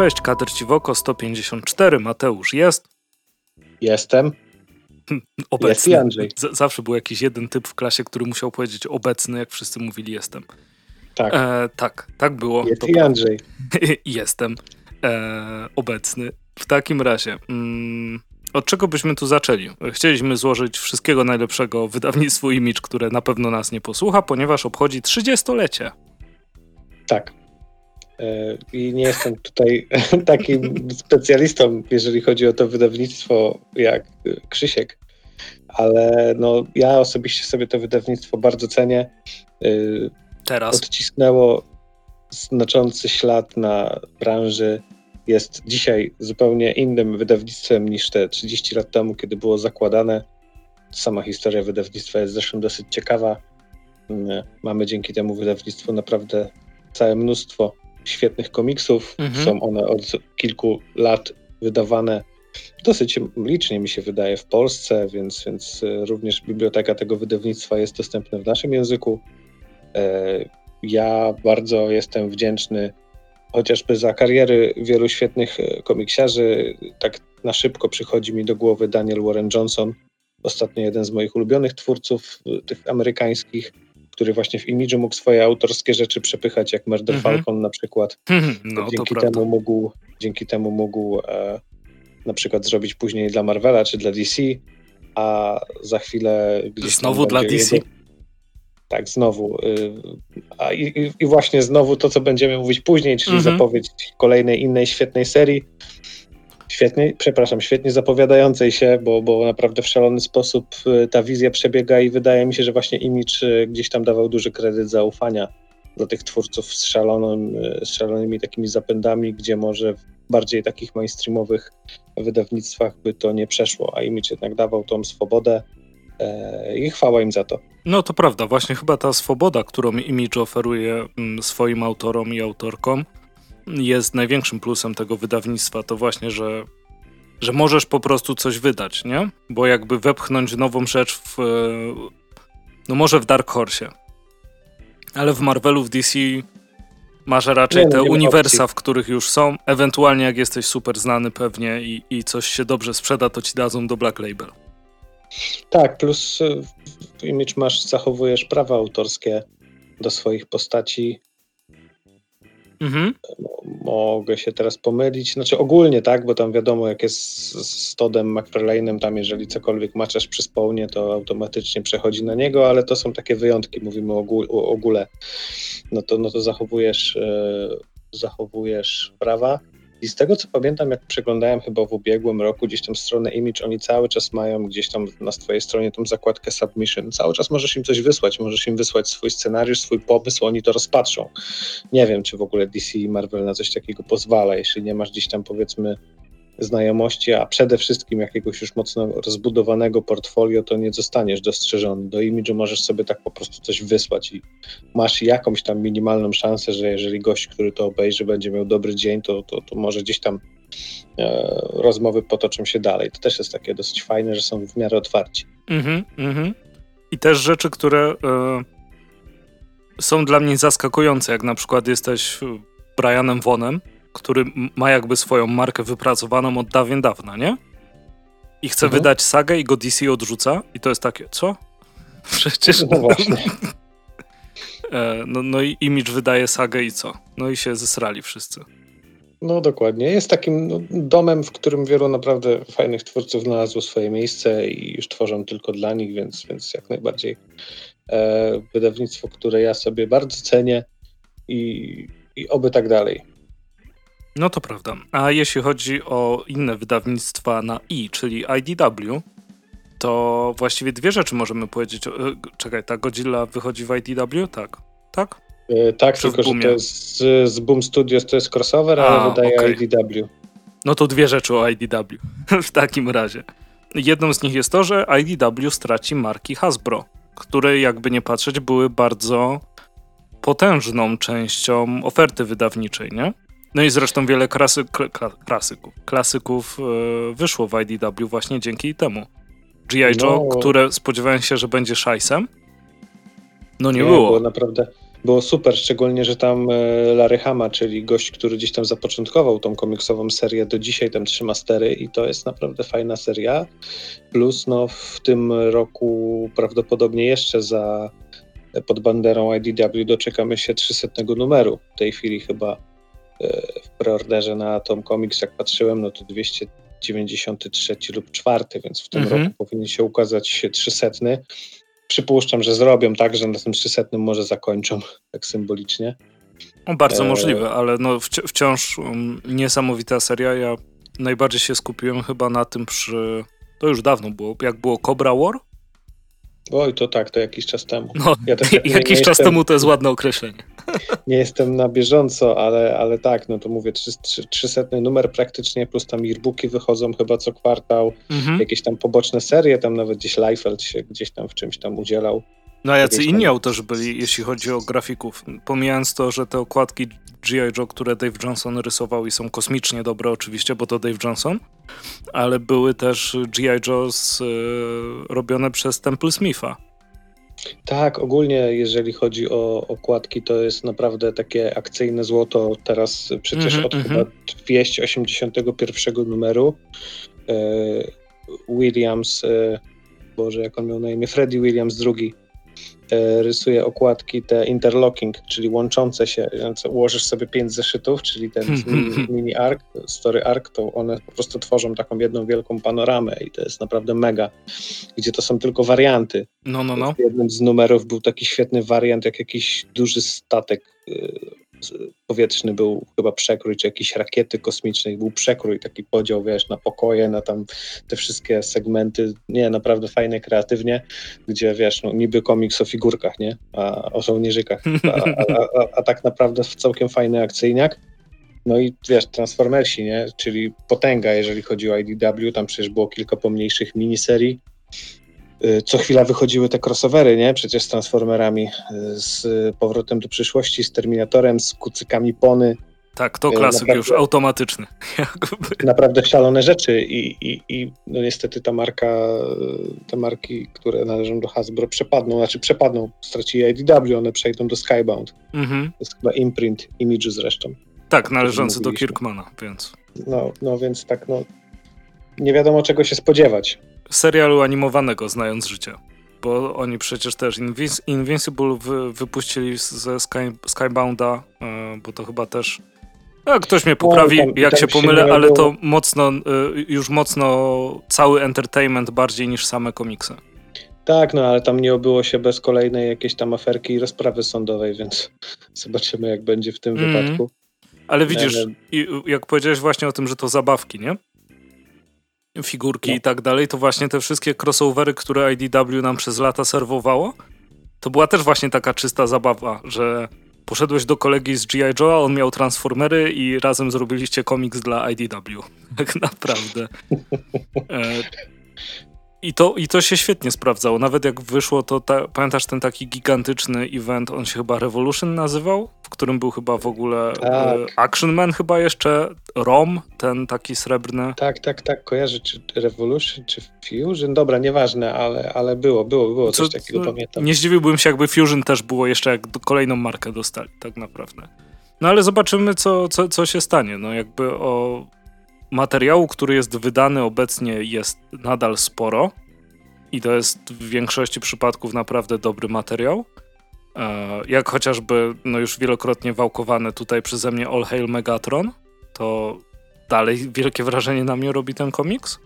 Cześć, Kader Ciwoko 154, Mateusz jest. Jestem. Obecny. Jest i Andrzej. Z zawsze był jakiś jeden typ w klasie, który musiał powiedzieć obecny, jak wszyscy mówili jestem. Tak. E, tak, tak było. Jest To- i Andrzej. jestem e, obecny. W takim razie, mm, od czego byśmy tu zaczęli? Chcieliśmy złożyć wszystkiego najlepszego wydawnictwu Image, które na pewno nas nie posłucha, ponieważ obchodzi 30-lecie. Tak. E, I nie jestem tutaj takim specjalistą, jeżeli chodzi o to wydawnictwo, jak e, Krzysiek, ale no, ja osobiście sobie to wydawnictwo bardzo cenię. E, Teraz. Odcisnęło znaczący ślad na branży. Jest dzisiaj zupełnie innym wydawnictwem niż te 30 lat temu, kiedy było zakładane. Sama historia wydawnictwa jest zresztą dosyć ciekawa. Mm, Mamy dzięki temu wydawnictwu naprawdę całe mnóstwo świetnych komiksów. Mhm. Są one od kilku lat wydawane dosyć licznie, mi się wydaje, w Polsce, więc, więc e, również biblioteka tego wydawnictwa jest dostępna w naszym języku. E, Ja bardzo jestem wdzięczny chociażby za kariery wielu świetnych e, komiksiarzy. Tak na szybko przychodzi mi do głowy Daniel Warren Johnson, ostatnio jeden z moich ulubionych twórców tych amerykańskich, który właśnie w Imidżu mógł swoje autorskie rzeczy przepychać, jak Murder Mhm. Falcon na przykład. no to dzięki, temu mógł, dzięki temu mógł e, na przykład zrobić później dla Marvela czy dla DC, a za chwilę gdzieś Znowu dla DC? Jego, tak, znowu. Y, a i, i- I właśnie znowu to, co będziemy mówić później, czyli Mhm. zapowiedź kolejnej innej świetnej serii. Świetnej, przepraszam, świetnie zapowiadającej się, bo, bo naprawdę w szalony sposób y, ta wizja przebiega i wydaje mi się, że właśnie Image y, gdzieś tam dawał duży kredyt zaufania dla tych twórców z, szalonym, y, z szalonymi takimi zapędami, gdzie może w bardziej takich mainstreamowych wydawnictwach by to nie przeszło, a Image jednak dawał tą swobodę e, i chwała im za to. No to prawda, właśnie chyba ta swoboda, którą Image oferuje mm, swoim autorom i autorkom, jest największym plusem tego wydawnictwa. To właśnie, że, że możesz po prostu coś wydać, nie? Bo jakby wepchnąć nową rzecz w. e, No może w Dark Horse. Ale w Marvelu, w DC masz raczej Nie, no, te nie uniwersa, w których już są. Ewentualnie jak jesteś super znany pewnie i, i coś się dobrze sprzeda, to ci dadzą do Black Label. Tak, plus y, w Image masz, zachowujesz prawa autorskie do swoich postaci. Mhm. Mogę się teraz pomylić, znaczy ogólnie tak, bo tam wiadomo jak jest z Toddem McFarlane'em, tam jeżeli cokolwiek maczasz przy spawnie, to automatycznie przechodzi na niego, ale to są takie wyjątki, mówimy o ogóle. No to, no to zachowujesz, e, zachowujesz prawa. I z tego co pamiętam, jak przeglądałem chyba w ubiegłym roku gdzieś tam stronę Image, oni cały czas mają gdzieś tam na swojej stronie tą zakładkę submission. Cały czas możesz im coś wysłać, możesz im wysłać swój scenariusz, swój pomysł, oni to rozpatrzą. Nie wiem, czy w ogóle DC i Marvel na coś takiego pozwala, jeśli nie masz gdzieś tam powiedzmy znajomości, a przede wszystkim jakiegoś już mocno rozbudowanego portfolio, to nie zostaniesz dostrzeżony. Do Image'u możesz sobie tak po prostu coś wysłać i masz jakąś tam minimalną szansę, że jeżeli gość, który to obejrzy, będzie miał dobry dzień, to, to, to może gdzieś tam e, rozmowy potoczą się dalej. To też jest takie dosyć fajne, że są w miarę otwarci. Mhm, mhm. I też rzeczy, które e, są dla mnie zaskakujące, jak na przykład jesteś e, Brianem Vonem, który ma jakby swoją markę wypracowaną od dawien dawna, nie? I chce Mhm. wydać sagę i go DC odrzuca i to jest takie, co? Przecież... No właśnie. E, no, no i Image wydaje sagę i co? No i się zesrali wszyscy. No dokładnie. Jest takim no, domem, w którym wielu naprawdę fajnych twórców znalazło swoje miejsce i już tworzą tylko dla nich, więc, więc jak najbardziej e, wydawnictwo, które ja sobie bardzo cenię i, i oby tak dalej. No to prawda. A jeśli chodzi o inne wydawnictwa na I, czyli IDW, to właściwie dwie rzeczy możemy powiedzieć. E, Czekaj, ta Godzilla wychodzi w IDW? Tak. Tak? E, tak, Czy tylko że to jest z, z Boom Studios, to jest crossover, A, ale wydaje okej. IDW. No to dwie rzeczy o IDW w takim razie. Jedną z nich jest to, że IDW straci marki Hasbro, które jakby nie patrzeć były bardzo potężną częścią oferty wydawniczej, nie? No i zresztą wiele klasy, kla, kla- klasyków, klasyków e, wyszło w IDW właśnie dzięki temu. G.I. Joe, No. które spodziewałem się, że będzie szajsem, no nie, Nie, było. było naprawdę było super, szczególnie, że tam e, Larry Hama, czyli gość, który gdzieś tam zapoczątkował tą komiksową serię, do dzisiaj tam trzyma stery i to jest naprawdę fajna seria. Plus no, w tym roku prawdopodobnie jeszcze za pod banderą IDW doczekamy się 300 numeru. W tej chwili chyba w preorderze na Tom Comics, jak patrzyłem, no to 293 lub 4, więc w tym mhm. roku powinien się ukazać 300 przypuszczam, że zrobią tak, że na tym 300 może zakończą, tak symbolicznie. No, bardzo e... możliwe, ale no wci wciąż um, niesamowita seria. Ja najbardziej się skupiłem chyba na tym przy... To już dawno było, jak było Cobra War, Oj, to tak, to jakiś czas temu. No, ja tak jakiś czas jestem, temu to jest ładne określenie. Nie jestem na bieżąco, ale, ale tak, no to mówię, 300 numer praktycznie, plus tam yearbooki wychodzą chyba co kwartał, mhm. jakieś tam poboczne serie, tam nawet gdzieś Leifeld się gdzieś tam w czymś tam udzielał. No a jacy inni autorzy byli, jeśli chodzi o grafików? Pomijając to, że te okładki G.I. Joe, które Dave Johnson rysował i są kosmicznie dobre oczywiście, bo to Dave Johnson, ale były też G.I. Joe's y, robione przez Temple Smitha. Tak, ogólnie jeżeli chodzi o okładki, to jest naprawdę takie akcyjne złoto. Teraz przecież mm -hmm, od mm -hmm. chyba 281 numeru e, Williams, e, Boże, jak on miał na imię, Freddie Williams II rysuje okładki te interlocking, czyli łączące się, ułożysz sobie pięć zeszytów, czyli ten mini, mini arc, story arc, to one po prostu tworzą taką jedną wielką panoramę i to jest naprawdę mega, gdzie to są tylko warianty. No, no, no. W jednym z numerów był taki świetny wariant, jak jakiś duży statek y, powietrzny był chyba przekrój, czy jakieś rakiety kosmicznej, był przekrój, taki podział, wiesz, na pokoje, na tam te wszystkie segmenty, nie, naprawdę fajne, kreatywnie, gdzie, wiesz, no niby komiks o figurkach, nie, a o żołnierzykach, a, a, a, a tak naprawdę całkiem fajny akcyjniak. No i wiesz, Transformersi, nie? Czyli potęga, jeżeli chodzi o IDW, tam przecież było kilka pomniejszych miniserii, co chwila wychodziły te crossovery, nie? Przecież z Transformerami, y, z Powrotem do przyszłości, z Terminatorem, z kucykami Pony. Tak, to y, klasyk naprawdę, już automatyczny. Naprawdę szalone rzeczy i, i, i no niestety ta marka, te marki, które należą do Hasbro przepadną, znaczy przepadną, stracili IDW, one przejdą do Skybound. Mhm. To jest chyba imprint, Image zresztą. Tak, należący do Kirkmana, więc... No, no więc tak, no nie wiadomo czego się spodziewać serialu animowanego, znając życie. Bo oni przecież też Invis Invincible wy wypuścili ze Sky Skybounda, yy, bo to chyba też. No, ktoś mnie poprawi, no, tam, jak tam się pomylę, się ale to mocno, yy, już mocno cały entertainment bardziej niż same komiksy. Tak, no ale tam nie obyło się bez kolejnej jakiejś tam aferki i rozprawy sądowej, więc zobaczymy, jak będzie w tym mm. wypadku. Ale widzisz, ale... jak powiedziałeś właśnie o tym, że to zabawki, nie? Figurki no. i tak dalej, to właśnie te wszystkie crossovery, które IDW nam przez lata serwowało, to była też właśnie taka czysta zabawa, że poszedłeś do kolegi z G.I. Joe, on miał Transformery i razem zrobiliście komiks dla IDW. Tak naprawdę. E, i to, I to się świetnie sprawdzało. Nawet jak wyszło, to ta, pamiętasz ten taki gigantyczny event, on się chyba Revolution nazywał, w którym był chyba w ogóle tak. Action Man chyba jeszcze, Rom, ten taki srebrny. Tak, tak, tak, kojarzę, czy Revolution, czy Fusion, dobra, nieważne, ale, ale było, było, było coś Co, takiego, pamiętam. Nie zdziwiłbym się, jakby Fusion też było jeszcze, jak kolejną markę dostali, tak naprawdę. No ale zobaczymy, co, co, co się stanie. No jakby o materiału, który jest wydany obecnie jest nadal sporo i to jest w większości przypadków naprawdę dobry materiał. E, jak chociażby no już wielokrotnie wałkowane tutaj przeze mnie All Hail Megatron, to dalej wielkie wrażenie na mnie robi ten komiks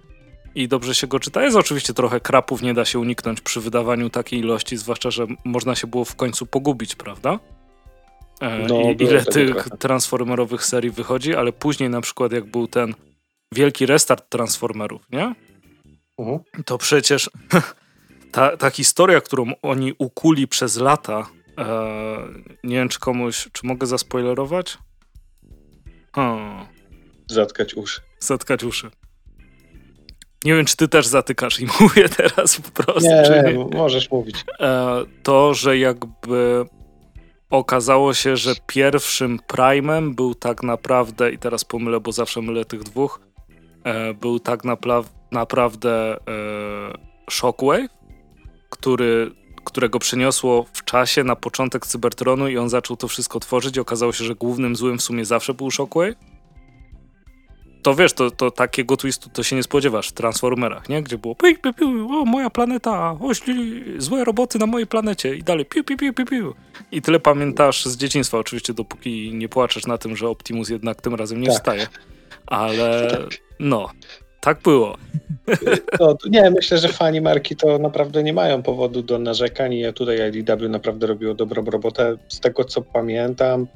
i dobrze się go czyta. Jest oczywiście trochę krapów, nie da się uniknąć przy wydawaniu takiej ilości, zwłaszcza, że można się było w końcu pogubić, prawda? E, no, ile tych trochę. transformerowych serii wychodzi, ale później na przykład jak był ten wielki restart Transformerów, nie? Mhm. To przecież ta, ta historia, którą oni ukuli przez lata, e, nie wiem czy komuś, czy mogę zaspoilerować? Hmm. Zatkać uszy. Zatkać uszy. Nie wiem, czy ty też zatykasz i mówię teraz po prostu. Nie, nie, możesz mówić. E, to, że jakby okazało się, że pierwszym Prime'em był tak naprawdę, i teraz pomylę, bo zawsze mylę tych dwóch, był tak naprawdę e, Shockwave, który którego przeniosło w czasie na początek Cybertronu i on zaczął to wszystko tworzyć. Okazało się, że głównym złym w sumie zawsze był Shockwave. To wiesz, to, to takiego twistu to się nie spodziewasz w Transformerach, nie? Gdzie było piu, piu, piu, o moja planeta, ośli, złe roboty na mojej planecie i dalej piu, piu, piu, piu, piu. I tyle pamiętasz z dzieciństwa, oczywiście, dopóki nie płaczesz na tym, że Optimus jednak tym razem nie Tak. wstaje. Ale no, tak było. No, nie, myślę, że fani marki to naprawdę nie mają powodu do narzekań i ja tutaj IDW naprawdę robiło dobrą robotę. Z tego co pamiętam,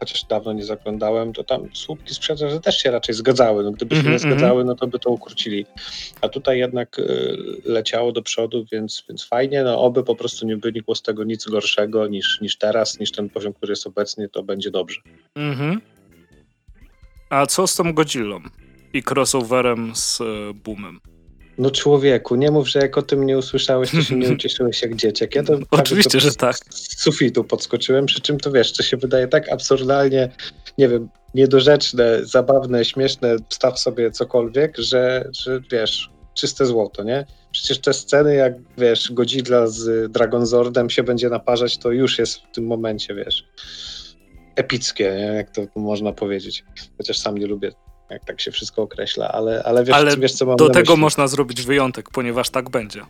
chociaż dawno nie zaglądałem, to tam słupki sprzedaży też się raczej zgadzały. No, gdyby się Mhm, nie zgadzały, no to by to ukrócili. A tutaj jednak y, leciało do przodu, więc, więc fajnie. No, oby po prostu nie wynikło z tego nic gorszego niż, niż teraz, niż ten poziom, który jest obecnie, to będzie dobrze. Mhm. A co z tą Godzillą i crossoverem z e, Boomem? No człowieku, nie mów, że jak o tym nie usłyszałeś, to się nie ucieszyłeś jak dzieciak. Ja to Oczywiście, to że tak. Z sufitu podskoczyłem, przy czym to wiesz, to się wydaje tak absurdalnie, nie wiem, niedorzeczne, zabawne, śmieszne, wstaw sobie cokolwiek, że, że wiesz, czyste złoto, nie? Przecież te sceny, jak wiesz, Godzilla z Dragonzordem się będzie naparzać, to już jest w tym momencie, wiesz, epickie, nie? jak to można powiedzieć. Chociaż sam nie lubię, jak tak się wszystko określa, ale, ale wiesz, Ale wiesz co mam Do tego myśli. można zrobić wyjątek, ponieważ tak będzie.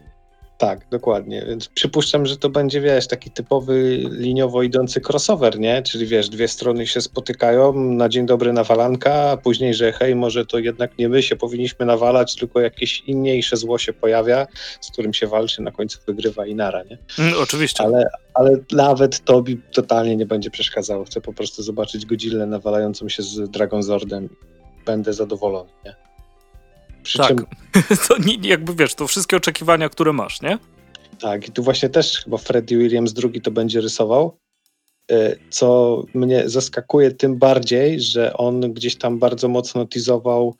Tak, dokładnie. Więc przypuszczam, że to będzie, wiesz, taki typowy liniowo idący crossover, nie? Czyli wiesz, dwie strony się spotykają, na dzień dobry nawalanka, a później, że hej, może to jednak nie my się powinniśmy nawalać, tylko jakieś inniejsze zło się pojawia, z którym się walczy, na końcu wygrywa i nara, nie? Mm, oczywiście. Ale, ale nawet to mi totalnie nie będzie przeszkadzało. Chcę po prostu zobaczyć Godzillę nawalającą się z Dragonzordem. Będę zadowolony, nie? Przy Tak. czym to nie, jakby wiesz, to wszystkie oczekiwania, które masz, nie? Tak, i tu właśnie też chyba Freddie Williams II to będzie rysował, y, co mnie zaskakuje tym bardziej, że on gdzieś tam bardzo mocno teasował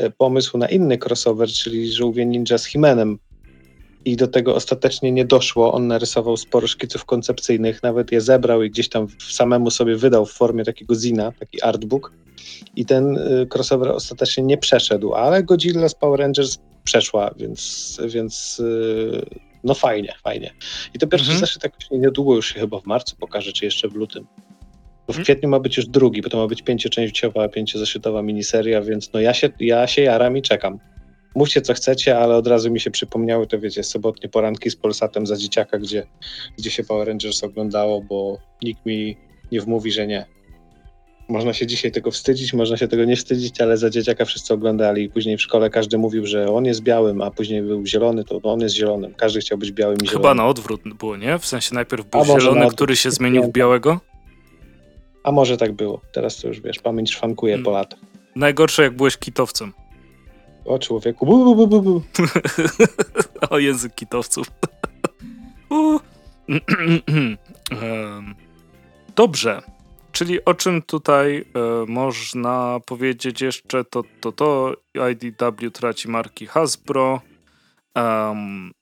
y, pomysł na inny crossover, czyli Żółwie Ninja z Himenem. I do tego ostatecznie nie doszło. On narysował sporo szkiców koncepcyjnych, nawet je zebrał i gdzieś tam samemu sobie wydał w formie takiego zina, taki artbook. I ten y, crossover ostatecznie nie przeszedł, ale Godzilla z Power Rangers przeszła, więc, więc y, no fajnie, fajnie. I to pierwszy Mhm. zeszyt jakoś niedługo już się chyba w marcu pokaże, czy jeszcze w lutym. Bo w Mhm. kwietniu ma być już drugi, bo to ma być pięcioczęściowa, pięciozeszytowa miniseria, więc no ja się, ja się jaram i czekam. Mówcie co chcecie, ale od razu mi się przypomniały to wiecie, sobotnie poranki z Polsatem za dzieciaka, gdzie, gdzie się Power Rangers oglądało, bo nikt mi nie wmówi, że nie. Można się dzisiaj tego wstydzić, można się tego nie wstydzić, ale za dzieciaka wszyscy oglądali i później w szkole każdy mówił, że on jest białym, a później był zielony, to on jest zielonym. Każdy chciał być białym i zielonym. Chyba na odwrót było, nie? W sensie najpierw był zielony, który się zmienił w białego. A może tak było. Teraz to już wiesz, pamięć szwankuje Mm. po latach. Najgorsze, jak byłeś kitowcem. O człowieku, bu, bu, bu, bu, o język kitowców. Dobrze. Czyli o czym tutaj e, można powiedzieć jeszcze, to to, to IDW traci marki Hasbro. Em,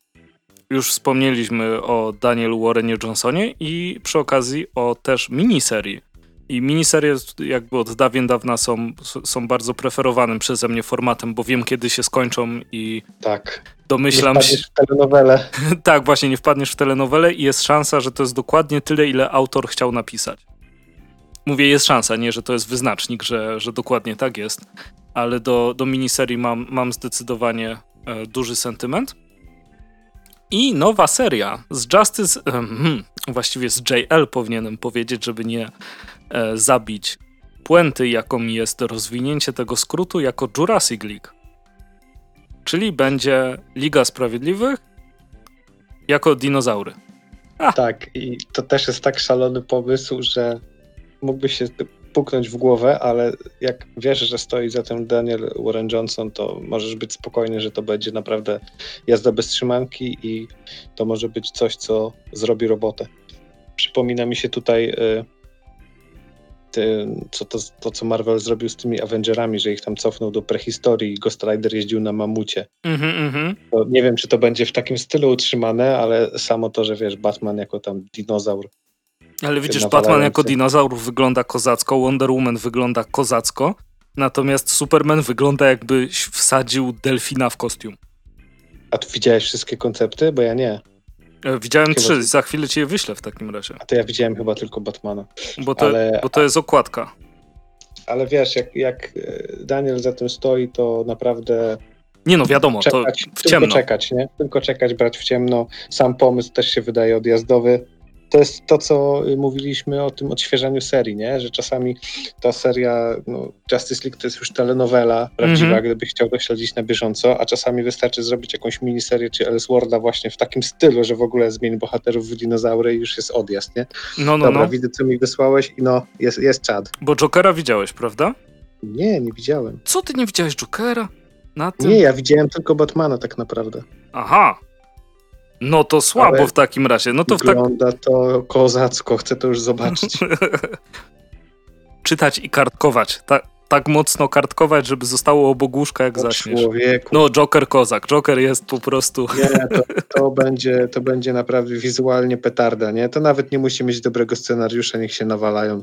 już wspomnieliśmy o Danielu Warrenie Johnsonie i przy okazji o też miniserii. I miniserie jakby od dawien dawna są, są bardzo preferowanym przeze mnie formatem, bo wiem kiedy się skończą i Tak. domyślam nie się, wpadniesz w telenowelę. tak, właśnie nie wpadniesz w telenowelę i jest szansa, że to jest dokładnie tyle, ile autor chciał napisać. Mówię, jest szansa, nie, że to jest wyznacznik, że, że dokładnie tak jest, ale do, do miniserii mam, mam zdecydowanie e, duży sentyment. I nowa seria z Justice, em, hmm, właściwie z JL powinienem powiedzieć, żeby nie e, zabić puenty, jaką jest rozwinięcie tego skrótu jako Jurassic League. Czyli będzie Liga Sprawiedliwych jako dinozaury. Tak, i to też jest tak szalony pomysł, że mógłby się puknąć w głowę, ale jak wiesz, że stoi za tym Daniel Warren Johnson, to możesz być spokojny, że to będzie naprawdę jazda bez trzymanki i to może być coś, co zrobi robotę. Przypomina mi się tutaj y, ty, co to, to, co Marvel zrobił z tymi Avengerami, że ich tam cofnął do prehistorii i Ghost Rider jeździł na mamucie. Mhm, mhm. To nie wiem, czy to będzie w takim stylu utrzymane, ale samo to, że wiesz, Batman jako tam dinozaur. Ale widzisz. Batman jako dinozaur wygląda kozacko, Wonder Woman wygląda kozacko, natomiast Superman wygląda jakby wsadził delfina w kostium. A tu widziałeś wszystkie koncepty? Bo ja nie. E, widziałem chyba trzy, za chwilę ci je wyślę w takim razie. A to ja widziałem chyba tylko Batmana. Bo to, ale, bo to jest okładka. Ale wiesz, jak, jak e, Daniel za tym stoi, to naprawdę nie no, wiadomo, czekać, to w ciemno. Tylko czekać, nie? Tylko czekać, brać w ciemno. Sam pomysł też się wydaje odjazdowy to jest to, co mówiliśmy o tym odświeżaniu serii, nie? że czasami ta seria no, Justice League to jest już telenowela prawdziwa, mm -hmm. gdyby chciał to śledzić na bieżąco, a czasami wystarczy zrobić jakąś miniserię czy Elseworlda właśnie w takim stylu, że w ogóle zmień bohaterów w dinozaury i już jest odjazd, nie? No, no, Dobra, no. widzę, co mi wysłałeś i no, jest, jest czad. Bo Jokera widziałeś, prawda? Nie, nie widziałem. Co, ty nie widziałeś Jokera? Na tym? Nie, ja widziałem tylko Batmana tak naprawdę. Aha, no to słabo Ale w takim razie. No to wygląda tak... to kozacko, chcę to już zobaczyć. Czytać i kartkować. Ta, tak mocno kartkować, żeby zostało obok łóżka, jak o zaśniesz. Człowieku. No, Joker kozak. Joker jest po prostu... Nie, to, to, będzie, to będzie naprawdę wizualnie petarda, nie? To nawet nie musi mieć dobrego scenariusza, niech się nawalają.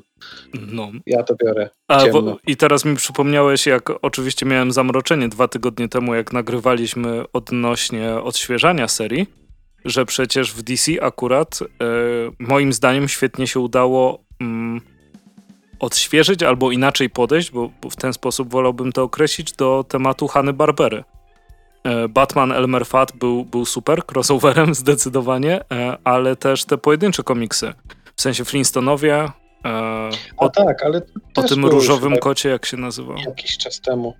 No. Ja to biorę. A, bo, I teraz mi przypomniałeś, jak oczywiście miałem zamroczenie dwa tygodnie temu, jak nagrywaliśmy odnośnie odświeżania serii że przecież w DC akurat e, moim zdaniem świetnie się udało mm, odświeżyć albo inaczej podejść, bo, bo, w ten sposób wolałbym to określić, do tematu Hany Barbery. E, Batman Elmer Fat był, był super, crossoverem zdecydowanie, e, ale też te pojedyncze komiksy. W sensie Flintstonowie. O, tak, ale o tym różowym kocie, jak się nazywa? Jakiś czas temu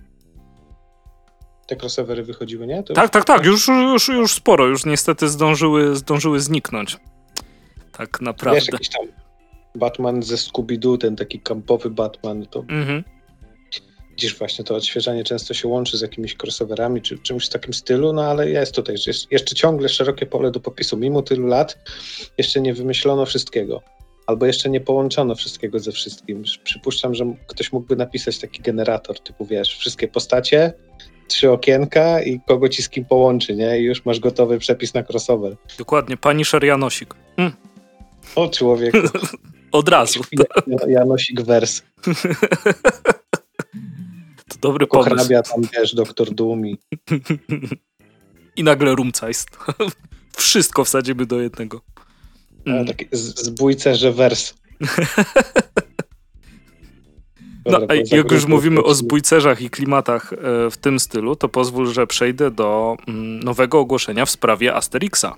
te crossovery wychodziły, nie? To tak, tak, tak, już, już, już sporo, już niestety zdążyły, zdążyły zniknąć. Tak naprawdę. Wiesz, jakiś tam Batman ze Scooby-Doo, ten taki kampowy Batman, to mhm. widzisz właśnie to odświeżanie często się łączy z jakimiś crossoverami czy czymś w takim stylu, no ale jest tutaj jest jeszcze ciągle szerokie pole do popisu. Mimo tylu lat jeszcze nie wymyślono wszystkiego. Albo jeszcze nie połączono wszystkiego ze wszystkim. Przypuszczam, że ktoś mógłby napisać taki generator, typu wiesz, wszystkie postacie, trzy okienka i kogo ci z kim połączy, nie? I już masz gotowy przepis na crossover. Dokładnie, pani Janosik. Hmm. O człowieku. Od razu. Janosik wers. to dobry pomysł. Hrabia tam, wiesz, doktor Dumi. I nagle Rumcajst. Wszystko wsadzimy do jednego. Mm. taki zbójcerze wers. No, jak już mówimy o zbójcerzach i klimatach e, w tym stylu, to pozwól, że przejdę do mm, nowego ogłoszenia w sprawie Asterixa.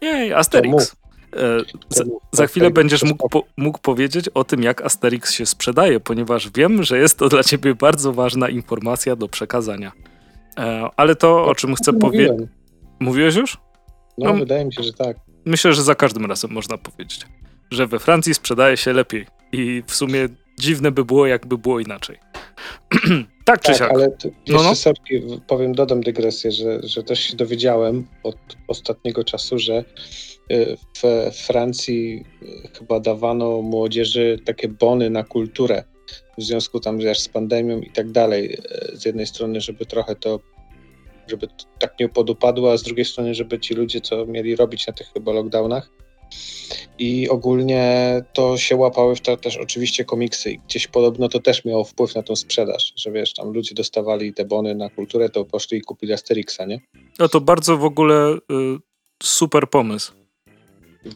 Jej, Asterix. E, za, za chwilę będziesz mógł, po, mógł powiedzieć o tym, jak Asterix się sprzedaje, ponieważ wiem, że jest to dla ciebie bardzo ważna informacja do przekazania. E, ale to, o czym chcę powiedzieć. Mówiłeś już? No, no, wydaje mi się, że tak. Myślę, że za każdym razem można powiedzieć, że we Francji sprzedaje się lepiej. I w sumie dziwne by było, jakby było inaczej. tak czy tak, siak. ale to, no, no. Sorki, powiem, dodam dygresję, że, że też się dowiedziałem od ostatniego czasu, że y, w Francji y, chyba dawano młodzieży takie bony na kulturę w związku tam wiesz, z pandemią i tak dalej. Y, z jednej strony, żeby trochę to żeby tak nie podupadło, a z drugiej strony, żeby ci ludzie, co mieli robić na tych chyba lockdownach, i ogólnie to się łapały w to też oczywiście komiksy i gdzieś podobno to też miało wpływ na tą sprzedaż, że wiesz, tam ludzie dostawali te bony na kulturę, to poszli i kupili Asterixa, nie? No to bardzo w ogóle y, super pomysł.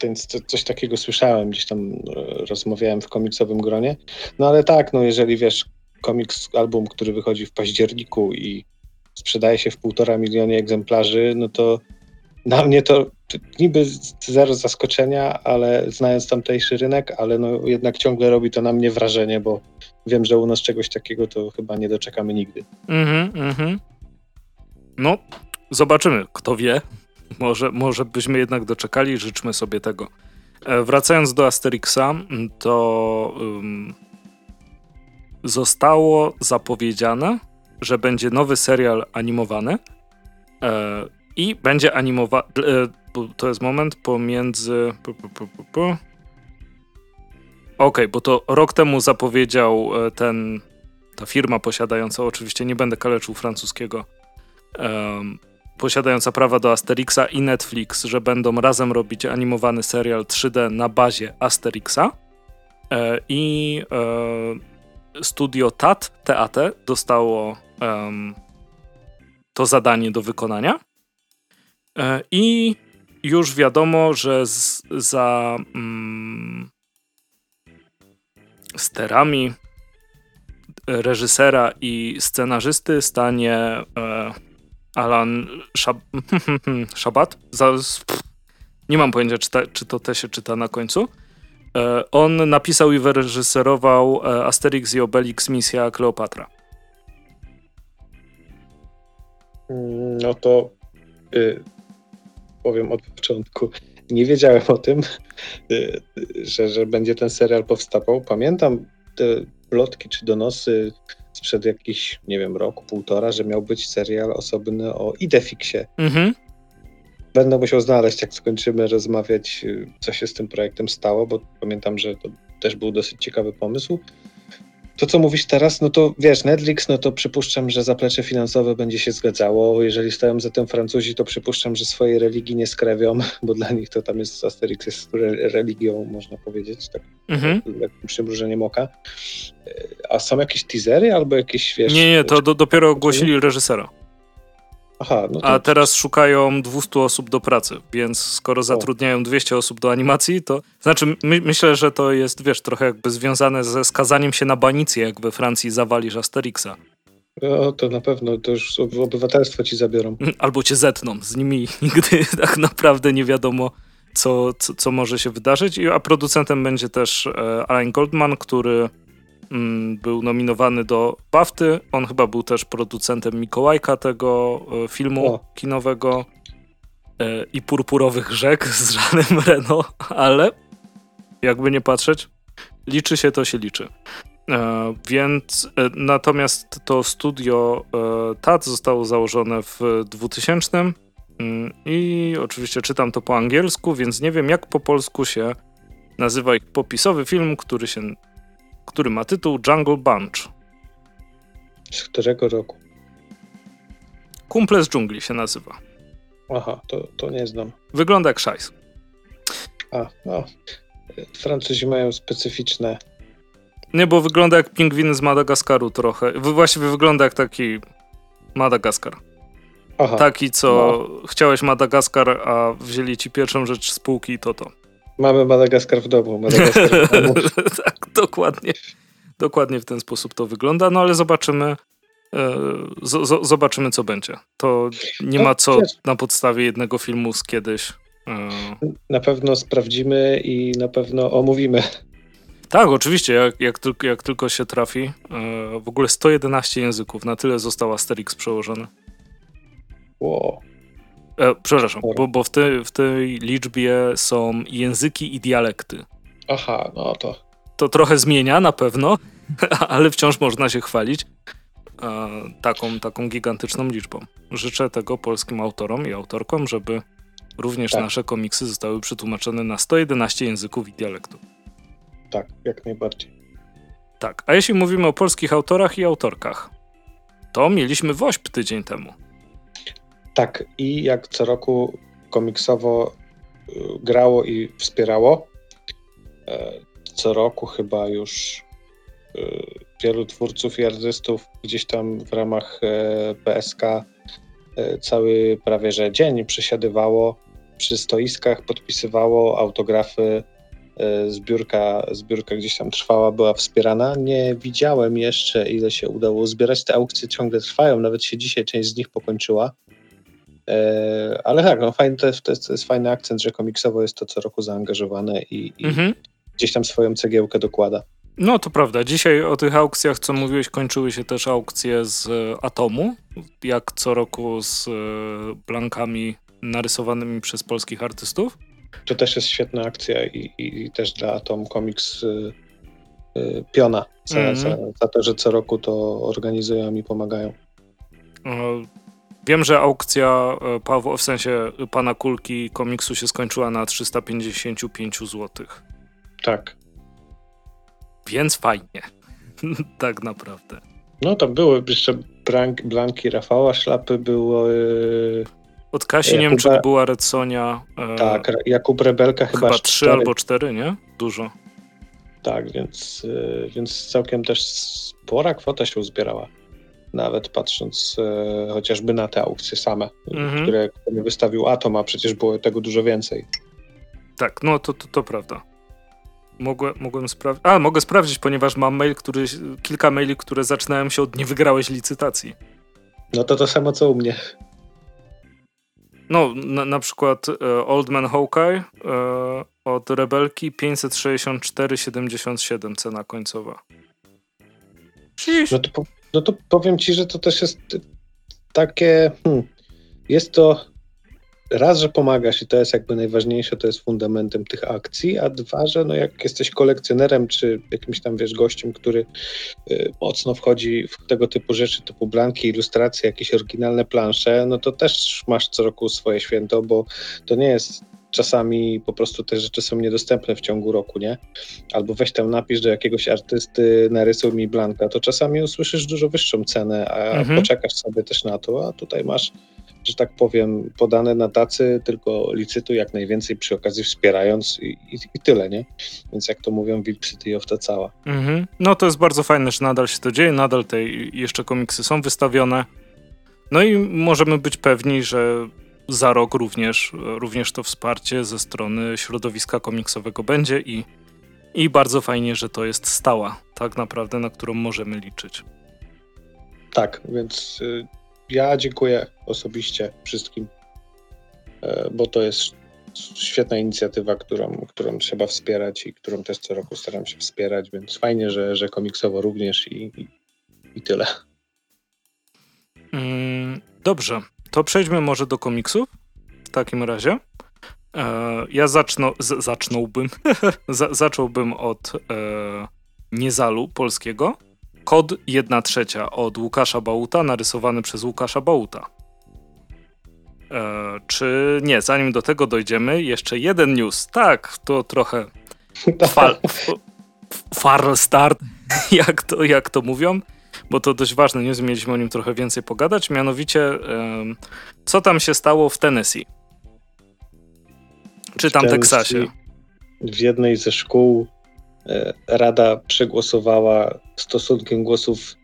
Więc to, coś takiego słyszałem, gdzieś tam y, rozmawiałem w komiksowym gronie. No ale tak, no jeżeli wiesz, komiks, album, który wychodzi w październiku i sprzedaje się w półtora milionie egzemplarzy, no to na mnie to niby zero zaskoczenia, ale znając tamtejszy rynek, ale no jednak ciągle robi to na mnie wrażenie, bo wiem, że u nas czegoś takiego to chyba nie doczekamy nigdy. Mhm, mhm. No, zobaczymy, kto wie. Może, może byśmy jednak doczekali, życzmy sobie tego. E, wracając do Asterixa, to um, zostało zapowiedziane, że będzie nowy serial animowany. E, i będzie animowany. To jest moment pomiędzy. Okej, okay, bo to rok temu zapowiedział e, ten. Ta firma posiadająca, oczywiście nie będę kaleczył francuskiego, um, posiadająca prawa do Asterixa i Netflix, że będą razem robić animowany serial 3D na bazie Asterixa. E, I e, studio TAT, TAT dostało um, to zadanie do wykonania. E, I już wiadomo, że z, za mm, sterami reżysera i scenarzysty stanie e, Alan Shab Shabat. Za, nie mam pojęcia, czy, ta, czy to te się czyta na końcu. E, on napisał i wyreżyserował e, Asterix i Obelix Misja Kleopatra. Mm, no to y, powiem od początku. Nie wiedziałem o tym, y, że, że będzie ten serial powstawał. Pamiętam te plotki czy donosy sprzed jakichś, nie wiem, roku, półtora, że miał być serial osobny o Idefixie. Mhm. Będę musiał znaleźć, jak skończymy rozmawiać, y, co się z tym projektem stało, bo pamiętam, że to też był dosyć ciekawy pomysł. To, co mówisz teraz, no to wiesz, Netflix, no to przypuszczam, że zaplecze finansowe będzie się zgadzało. Jeżeli stoją za tym Francuzi, to przypuszczam, że swojej religii nie skrewią, bo dla nich to tam jest Asterix jest religią, można powiedzieć, tak mhm. lekkim przymrużeniem oka. A są jakieś teasery albo jakieś, wiesz... Nie, nie, to do, dopiero ogłosili reżysera. Aha, no to... A teraz szukają 200 osób do pracy, więc skoro zatrudniają 200 osób do animacji, to znaczy my, myślę, że to jest, wiesz, trochę jakby związane ze skazaniem się na banicję, jak we Francji zawalisz Asterixa. No, to na pewno, to już obywatelstwo ci zabiorą. Albo cię zetną. Z nimi nigdy tak naprawdę nie wiadomo, co, co, co może się wydarzyć. A producentem będzie też e, Alain Goldman, który był nominowany do BAFTY. On chyba był też producentem Mikołajka tego e, filmu o. kinowego e, i Purpurowych Rzek z Żanem Reno, ale jakby nie patrzeć, liczy się to się liczy. E, więc natomiast to studio TAT zostało założone w 2000 mm, i oczywiście czytam to po angielsku, więc nie wiem jak po polsku się nazywa ich popisowy film, który się który ma tytuł Jungle Bunch. Z którego roku? Kumple z dżungli się nazywa. Aha, to, to nie znam. Wygląda jak szajs. A, no. Francuzi mają specyficzne. Nie, bo wygląda jak pingwin z Madagaskaru trochę. Właściwie wygląda jak taki Madagaskar. Aha, taki, co no. chciałeś Madagaskar, a wzięli ci pierwszą rzecz z półki to to. Mamy Madagaskar w domu. Madagaskar w domu. tak, dokładnie. Dokładnie w ten sposób to wygląda, no ale zobaczymy. E, z, z, zobaczymy, co będzie. To nie ma co na podstawie jednego filmu z kiedyś. E, na pewno sprawdzimy i na pewno omówimy. Tak, oczywiście, jak, jak, tylko, jak tylko się trafi. E, w ogóle 111 języków, na tyle został Asterix przełożony. Wow. E, przepraszam, bo, bo w, te, w tej liczbie są języki i dialekty. Aha, no to. To trochę zmienia na pewno, ale wciąż można się chwalić e, taką, taką gigantyczną liczbą. Życzę tego polskim autorom i autorkom, żeby również tak. nasze komiksy zostały przetłumaczone na 111 języków i dialektów. Tak, jak najbardziej. Tak, a jeśli mówimy o polskich autorach i autorkach, to mieliśmy WOŚP tydzień temu. Tak, i jak co roku komiksowo y, grało i wspierało. E, co roku chyba już y, wielu twórców i artystów gdzieś tam w ramach PSK e, e, cały prawie że dzień przesiadywało przy stoiskach, podpisywało autografy. Zbiórka, zbiórka gdzieś tam trwała, była wspierana. Nie widziałem jeszcze, ile się udało zbierać. Te aukcje ciągle trwają, nawet się dzisiaj część z nich pokończyła. E, ale tak, no fajny, to, jest, to, jest, to jest fajny akcent, że komiksowo jest to co roku zaangażowane i, i mhm. gdzieś tam swoją cegiełkę dokłada. No to prawda. Dzisiaj o tych aukcjach, co mówiłeś, kończyły się też aukcje z Atomu, jak co roku z e, blankami narysowanymi przez polskich artystów. To też jest świetna akcja i, i, i też dla Atom Comics y, y, piona za, mm -hmm. za, za, to, że co roku to organizują i pomagają. Wiem, że aukcja e, Pawła, w sensie pana kulki komiksu się skończyła na 355 zł. Tak. Więc fajnie. tak naprawdę. No to były jeszcze blank, blanki Rafała Szlapy, było. Yy... Od Kasi Jakuba... Niemczyk była Redsonia. Yy... Tak, Jakub Rebelka chyba. Chyba trzy albo cztery, nie? Dużo. Tak, więc, yy, więc całkiem też spora kwota się uzbierała. Nawet patrząc e, chociażby na te aukcje same, mhm. które, które wystawił Atom, a przecież było tego dużo więcej. Tak, no to, to, to prawda. Mogłem, mogłem sprawdzić. A, mogę sprawdzić, ponieważ mam mail, który, kilka maili, które zaczynają się od nie wygrałeś licytacji. No to to samo co u mnie. No, na, na przykład e, Old Man Hawkeye e, od Rebelki 564,77 cena końcowa. No to, no to powiem ci, że to też jest takie. Hmm, jest to raz, że pomagasz i to jest jakby najważniejsze, to jest fundamentem tych akcji, a dwa, że no jak jesteś kolekcjonerem czy jakimś tam, wiesz, gościem, który y, mocno wchodzi w tego typu rzeczy, typu blanki, ilustracje, jakieś oryginalne plansze, no to też masz co roku swoje święto, bo to nie jest czasami po prostu te rzeczy są niedostępne w ciągu roku, nie? Albo weź tam napisz do jakiegoś artysty, narysuj mi blanka, to czasami usłyszysz dużo wyższą cenę, a mhm. poczekasz sobie też na to, a tutaj masz że tak powiem, podane na tacy, tylko licytuj jak najwięcej przy okazji wspierając i, i, i tyle, nie? Więc jak to mówią, City of to cała. Mhm. No to jest bardzo fajne, że nadal się to dzieje, nadal te jeszcze komiksy są wystawione. No i możemy być pewni, że za rok również, również to wsparcie ze strony środowiska komiksowego będzie i, i bardzo fajnie, że to jest stała, tak naprawdę, na którą możemy liczyć. Tak, więc y, ja dziękuję osobiście wszystkim, e, bo to jest świetna inicjatywa, którą, którą trzeba wspierać i którą też co roku staram się wspierać, więc fajnie, że, że komiksowo również i, i, i tyle. Mm, dobrze, to przejdźmy może do komiksów w takim razie. E, ja z, zacznąłbym, zacząłbym od e, Niezalu polskiego, Kod 1 trzecia od Łukasza Bałuta, narysowany przez Łukasza Bałuta. E, czy nie, zanim do tego dojdziemy, jeszcze jeden news. Tak, to trochę fal, far start, jak to, jak to mówią, bo to dość ważne news, mieliśmy o nim trochę więcej pogadać. Mianowicie, co tam się stało w Tennessee? Czy tam w Teksasie? W jednej ze szkół E, Rada przegłosowała stosunkiem głosów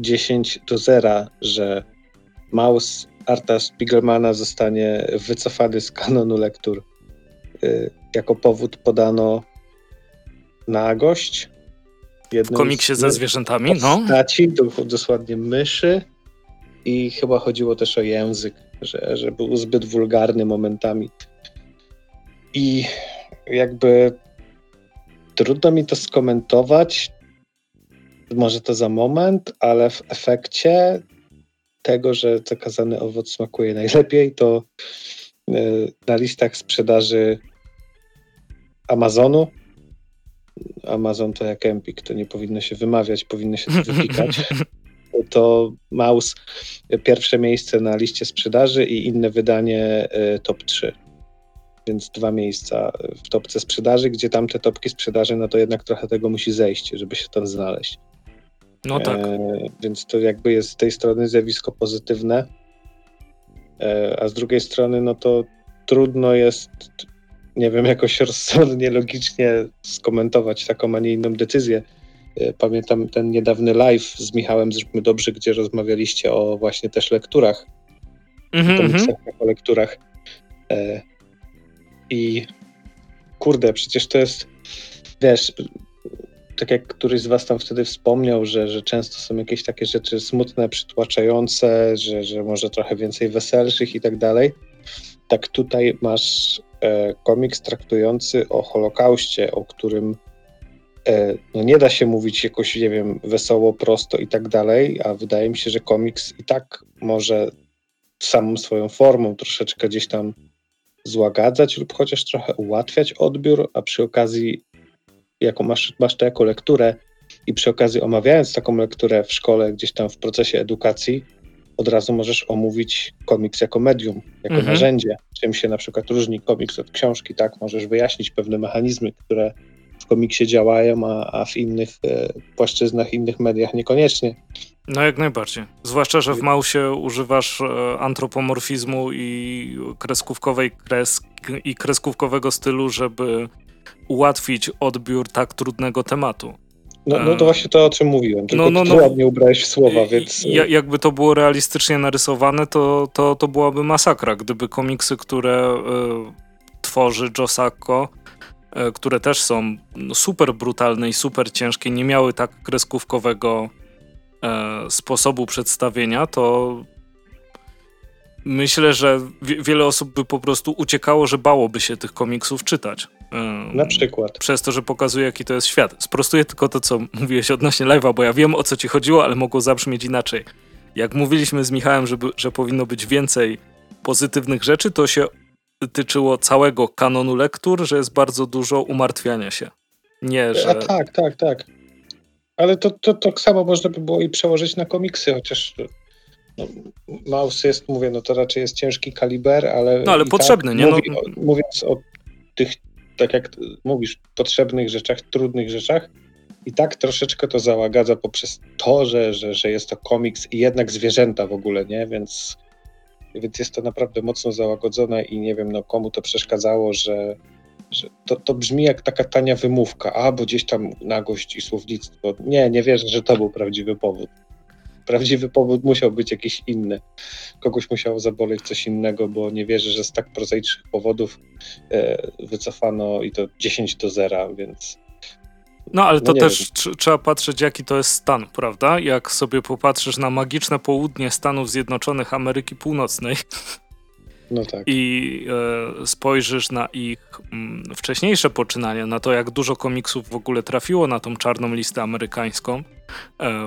10 do 0, że Maus Arta Spiegelmana zostanie wycofany z kanonu lektur. E, jako powód podano nagość. W komiksie ze zwierzętami, no. Postaci, dosłownie myszy i chyba chodziło też o język, że, że był zbyt wulgarny momentami. I jakby Trudno mi to skomentować. Może to za moment, ale w efekcie tego, że zakazany owoc smakuje najlepiej, to y, na listach sprzedaży Amazonu. Amazon to jak Empik, to nie powinno się wymawiać, powinno się to wypikać. To Maus pierwsze miejsce na liście sprzedaży i inne wydanie y, top 3 więc dwa miejsca w topce sprzedaży, gdzie tamte topki sprzedaży, no to jednak trochę tego musi zejść, żeby się tam znaleźć. No tak. E, więc to jakby jest z tej strony zjawisko pozytywne, e, a z drugiej strony, no to trudno jest, nie wiem, jakoś rozsądnie, logicznie skomentować taką, a nie inną decyzję. E, pamiętam ten niedawny live z Michałem Zróbmy Dobrze, gdzie rozmawialiście o właśnie też lekturach, mm -hmm. o lekturach. E, i kurde, przecież to jest, wiesz, tak jak któryś z was tam wtedy wspomniał, że, że często są jakieś takie rzeczy smutne, przytłaczające, że, że może trochę więcej weselszych i tak dalej. Tak tutaj masz e, komiks traktujący o Holokauście, o którym e, no nie da się mówić jakoś, nie wiem, wesoło, prosto i tak dalej, a wydaje mi się, że komiks i tak może samą swoją formą troszeczkę gdzieś tam złagadzać lub chociaż trochę ułatwiać odbiór, a przy okazji, jako masz, masz to jako lekturę i przy okazji omawiając taką lekturę w szkole, gdzieś tam w procesie edukacji, od razu możesz omówić komiks jako medium, jako mhm. narzędzie, czym się na przykład różni komiks od książki, tak? Możesz wyjaśnić pewne mechanizmy, które w komiksie działają, a, a w innych e, płaszczyznach, innych mediach niekoniecznie. No jak najbardziej. Zwłaszcza, że w Mausie używasz e, antropomorfizmu i kreskówkowej kresk i kreskówkowego stylu, żeby ułatwić odbiór tak trudnego tematu. No, no to właśnie to, o czym mówiłem, tylko no, no, no, ładnie ubrałeś w słowa, więc... jakby to było realistycznie narysowane, to, to, to byłaby masakra, gdyby komiksy, które y, tworzy Joe Sacco, y, które też są no, super brutalne i super ciężkie, nie miały tak kreskówkowego y, sposobu przedstawienia, to myślę, że wiele osób by po prostu uciekało, że bałoby się tych komiksów czytać. Na przykład. Przez to, że pokazuje, jaki to jest świat. Sprostuję tylko to, co mówiłeś odnośnie live'a, bo ja wiem, o co ci chodziło, ale mogło zabrzmieć inaczej. Jak mówiliśmy z Michałem, żeby, że powinno być więcej pozytywnych rzeczy, to się tyczyło całego kanonu lektur, że jest bardzo dużo umartwiania się. Nie, że... A tak, tak, tak. Ale to, to, to samo można by było i przełożyć na komiksy, chociaż Maus jest, mówię, no to raczej jest ciężki kaliber, ale... No ale potrzebny, tak, nie? Mówi, no... Mówiąc o tych, tak jak mówisz, potrzebnych rzeczach, trudnych rzeczach, i tak troszeczkę to załagadza poprzez to, że, że, że jest to komiks i jednak zwierzęta w ogóle, nie? Więc, więc jest to naprawdę mocno załagodzone i nie wiem, no komu to przeszkadzało, że, że to, to brzmi jak taka tania wymówka, a bo gdzieś tam nagość i słownictwo. Nie, nie wierzę, że to był prawdziwy powód prawdziwy powód musiał być jakiś inny. Kogoś musiało zaboleć coś innego, bo nie wierzę, że z tak prozaicznych powodów e, wycofano i to 10 do 0, więc. No ale to no też trzeba patrzeć, jaki to jest stan, prawda? Jak sobie popatrzysz na magiczne południe Stanów Zjednoczonych Ameryki Północnej, no tak. I e, spojrzysz na ich m, mm, wcześniejsze poczynania, na to, jak dużo komiksów w ogóle trafiło na tą czarną listę amerykańską,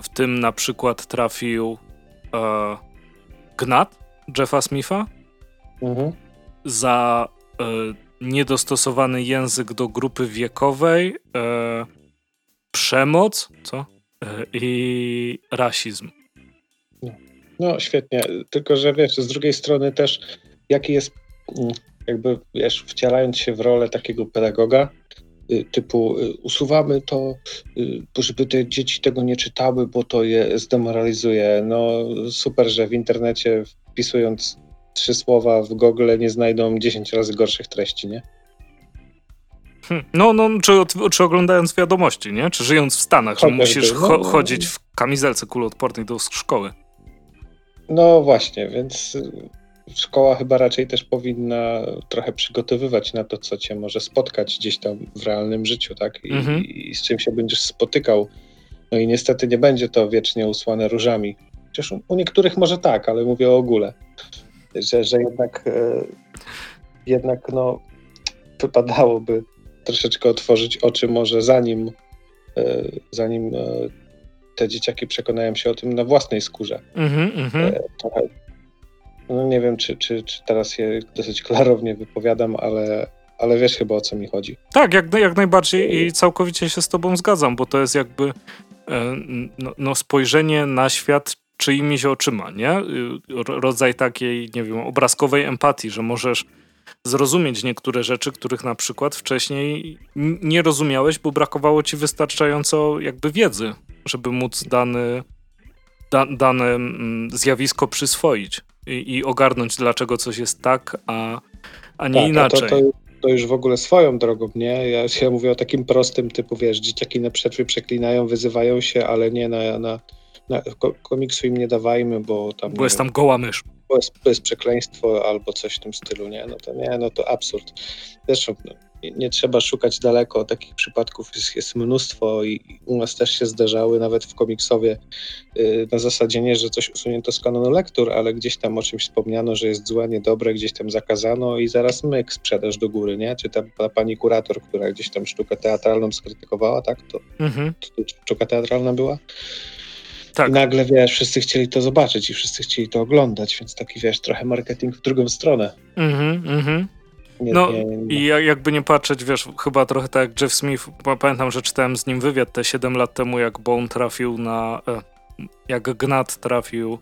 w tym na przykład trafił e, Gnat Jeffa Smitha mhm. za e, niedostosowany język do grupy wiekowej, e, przemoc co? E, i rasizm. No. no świetnie, tylko że wiesz, z drugiej strony też jaki jest, mm, jakby wiesz, wcielając się w rolę takiego pedagoga, typu y, usuwamy to, y, żeby te dzieci tego nie czytały, bo to je zdemoralizuje. No super, że w internecie wpisując trzy słowa w Google nie znajdą 10 razy gorszych treści, nie? Hmm. No, no czy, czy oglądając wiadomości, nie? Czy żyjąc w Stanach, że musisz cho no, chodzić w kamizelce kuloodpornej do szkoły. No właśnie, więc szkoła chyba raczej też powinna trochę przygotowywać na to, co cię może spotkać gdzieś tam w realnym życiu, tak? I, mhm. i z czym się będziesz spotykał. No i niestety nie będzie to wiecznie usłane różami. Chociaż u niektórych może tak, ale mówię o ogóle. Że, że jednak, e, jednak no, wypadałoby troszeczkę otworzyć oczy może zanim, e, zanim e, te dzieciaki przekonają się o tym na własnej skórze. Mm -hmm, trochę, no nie wiem, czy, czy, czy teraz się dosyć klarownie wypowiadam, ale, ale wiesz chyba o co mi chodzi. Tak, jak, jak najbardziej i całkowicie się z tobą zgadzam, bo to jest jakby e, no, no spojrzenie na świat czyimiś oczyma, nie? Rodzaj takiej, nie wiem, obrazkowej empatii, że możesz zrozumieć niektóre rzeczy, których na przykład wcześniej nie rozumiałeś, bo brakowało ci wystarczająco jakby wiedzy, żeby móc dany, da, dane mm, zjawisko przyswoić i, i ogarnąć, dlaczego coś jest tak, a, a nie tak, inaczej. To, to, to, już w ogóle swoją drogą, nie? Ja się mówię o takim prostym typu, wiesz, dzieciaki na przerwie przeklinają, wyzywają się, ale nie na, na, na komiksu im nie dawajmy, bo tam... Bo jest tam goła mysz. Bo jest, bo jest przekleństwo albo coś w tym stylu, nie? No to nie, no to absurd. Zresztą no, nie, trzeba szukać daleko. Takich przypadków jest, jest, mnóstwo i u nas też się zdarzały, nawet w komiksowie, yy, na zasadzie nie, że coś usunięto z kanonu lektur, ale gdzieś tam o czymś wspomniano, że jest złe, niedobre, gdzieś tam zakazano i zaraz myk, sprzedaż do góry, nie? Czy ta, ta pani kurator, która gdzieś tam sztukę teatralną skrytykowała, tak? To, mhm. to, to sztuka teatralna była? Tak. I nagle, wiesz, wszyscy chcieli to zobaczyć i wszyscy chcieli to oglądać, więc taki, wiesz, trochę marketing w drugą stronę. Mhm, mhm. Nie, no nie, nie. i jakby nie patrzeć, wiesz, chyba trochę tak jak Jeff Smith, pamiętam, że czytałem z nim wywiad te 7 lat temu, jak Bone trafił na, e, jak Gnat trafił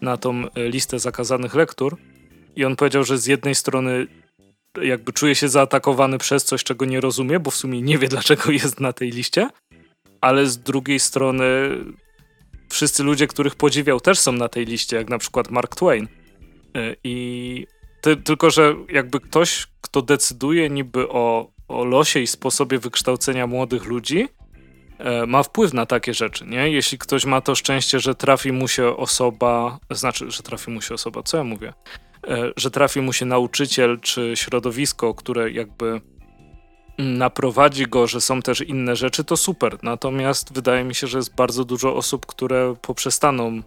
na tą e, listę zakazanych lektur i on powiedział, że z jednej strony jakby czuje się zaatakowany przez coś, czego nie rozumie, bo w sumie nie wie, dlaczego jest na tej liście, ale z drugiej strony wszyscy ludzie, których podziwiał, też są na tej liście, jak na przykład Mark Twain. E, I ty, tylko, że jakby ktoś, kto decyduje niby o, o losie i sposobie wykształcenia młodych ludzi, e, ma wpływ na takie rzeczy, nie? Jeśli ktoś ma to szczęście, że trafi mu się osoba, znaczy, że trafi mu się osoba, co ja mówię? E, że trafi mu się nauczyciel czy środowisko, które jakby naprowadzi go, że są też inne rzeczy, to super. Natomiast wydaje mi się, że jest bardzo dużo osób, które poprzestaną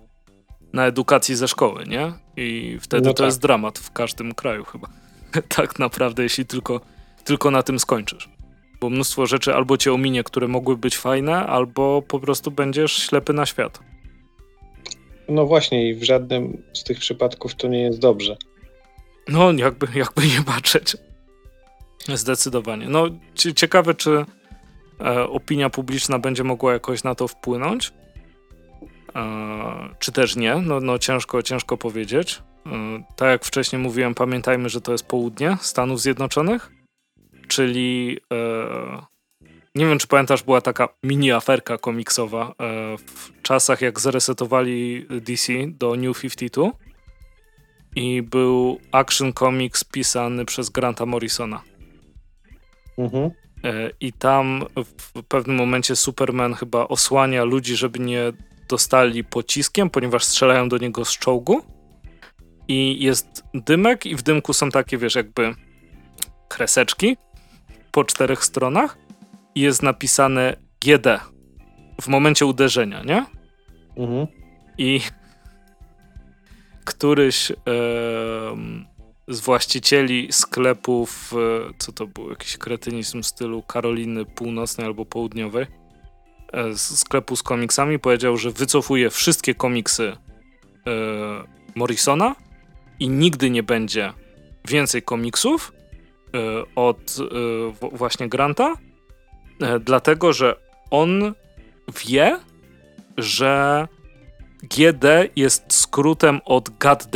na edukacji ze szkoły, nie? I wtedy No to tak. jest dramat w każdym kraju chyba. tak naprawdę, jeśli tylko, tylko na tym skończysz. Bo mnóstwo rzeczy albo cię ominie, które mogły być fajne, albo po prostu będziesz ślepy na świat. No właśnie i w żadnym z tych przypadków to nie jest dobrze. No, jakby, jakby nie patrzeć. Zdecydowanie. No, cie- ciekawe, czy e, opinia publiczna będzie mogła jakoś na to wpłynąć. Czy też nie? No, no ciężko, ciężko powiedzieć. E, tak jak wcześniej mówiłem, pamiętajmy, że to jest południe Stanów Zjednoczonych, czyli e, nie wiem, czy pamiętasz, była taka mini aferka komiksowa e, w czasach, jak zresetowali DC do New 52 i był action comics pisany przez Granta Morrisona. Mhm. I tam w pewnym momencie Superman chyba osłania ludzi, żeby nie dostali pociskiem, ponieważ strzelają do niego z czołgu. I jest dymek, i w dymku są takie, wiesz, jakby kreseczki po czterech stronach. I jest napisane GD w momencie uderzenia, nie? Mhm. I któryś em, z właścicieli sklepów, e, co to był, jakiś kretynizm w stylu Karoliny Północnej albo Południowej, z sklepu z komiksami powiedział, że wycofuje wszystkie komiksy e, Morrisona i nigdy nie będzie więcej komiksów e, od e, w- właśnie Granta, e, dlatego że on wie, że GD jest skrótem od God.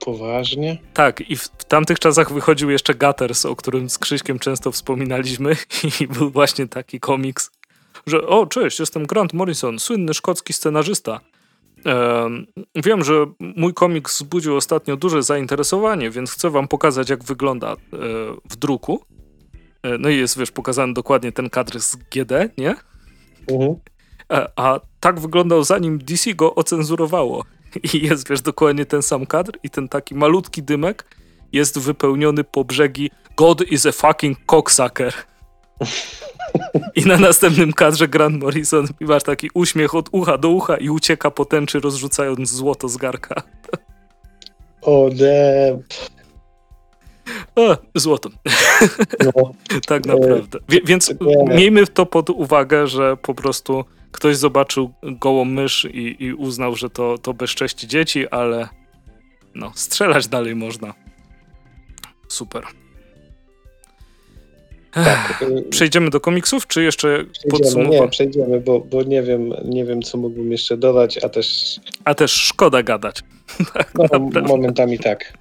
Poważnie? Tak, i w, tamtych czasach wychodził jeszcze Gutters, o którym z Krzyśkiem często wspominaliśmy i był właśnie taki komiks, że o, cześć, jestem Grant Morrison, słynny szkocki scenarzysta. Em, wiem, że mój komiks wzbudził ostatnio duże zainteresowanie, więc chcę wam pokazać, jak wygląda e, w druku. E, no i jest, wiesz, pokazany dokładnie ten kadr z GD, nie? Mhm. E, A tak wyglądał zanim DC go ocenzurowało. I jest, wiesz, dokładnie ten sam kadr i ten taki malutki dymek jest wypełniony po brzegi God is a fucking cocksucker. I na następnym kadrze Grant Morrison masz taki uśmiech od ucha do ucha i ucieka po tęczy rozrzucając złoto z garka. O, damn. E, złoto. No, Tak naprawdę. Wie, więc Nie. miejmy to pod uwagę, że po prostu ktoś zobaczył gołą mysz i, i uznał, że to, to bezcześci dzieci, ale no, strzelać dalej można. Super. tak, y, Przejdziemy do komiksów, czy jeszcze podsumowanie? nie, przejdziemy, bo, bo nie, wiem, nie wiem, co mógłbym jeszcze dodać, a też A też szkoda gadać. tak no, momentami tak.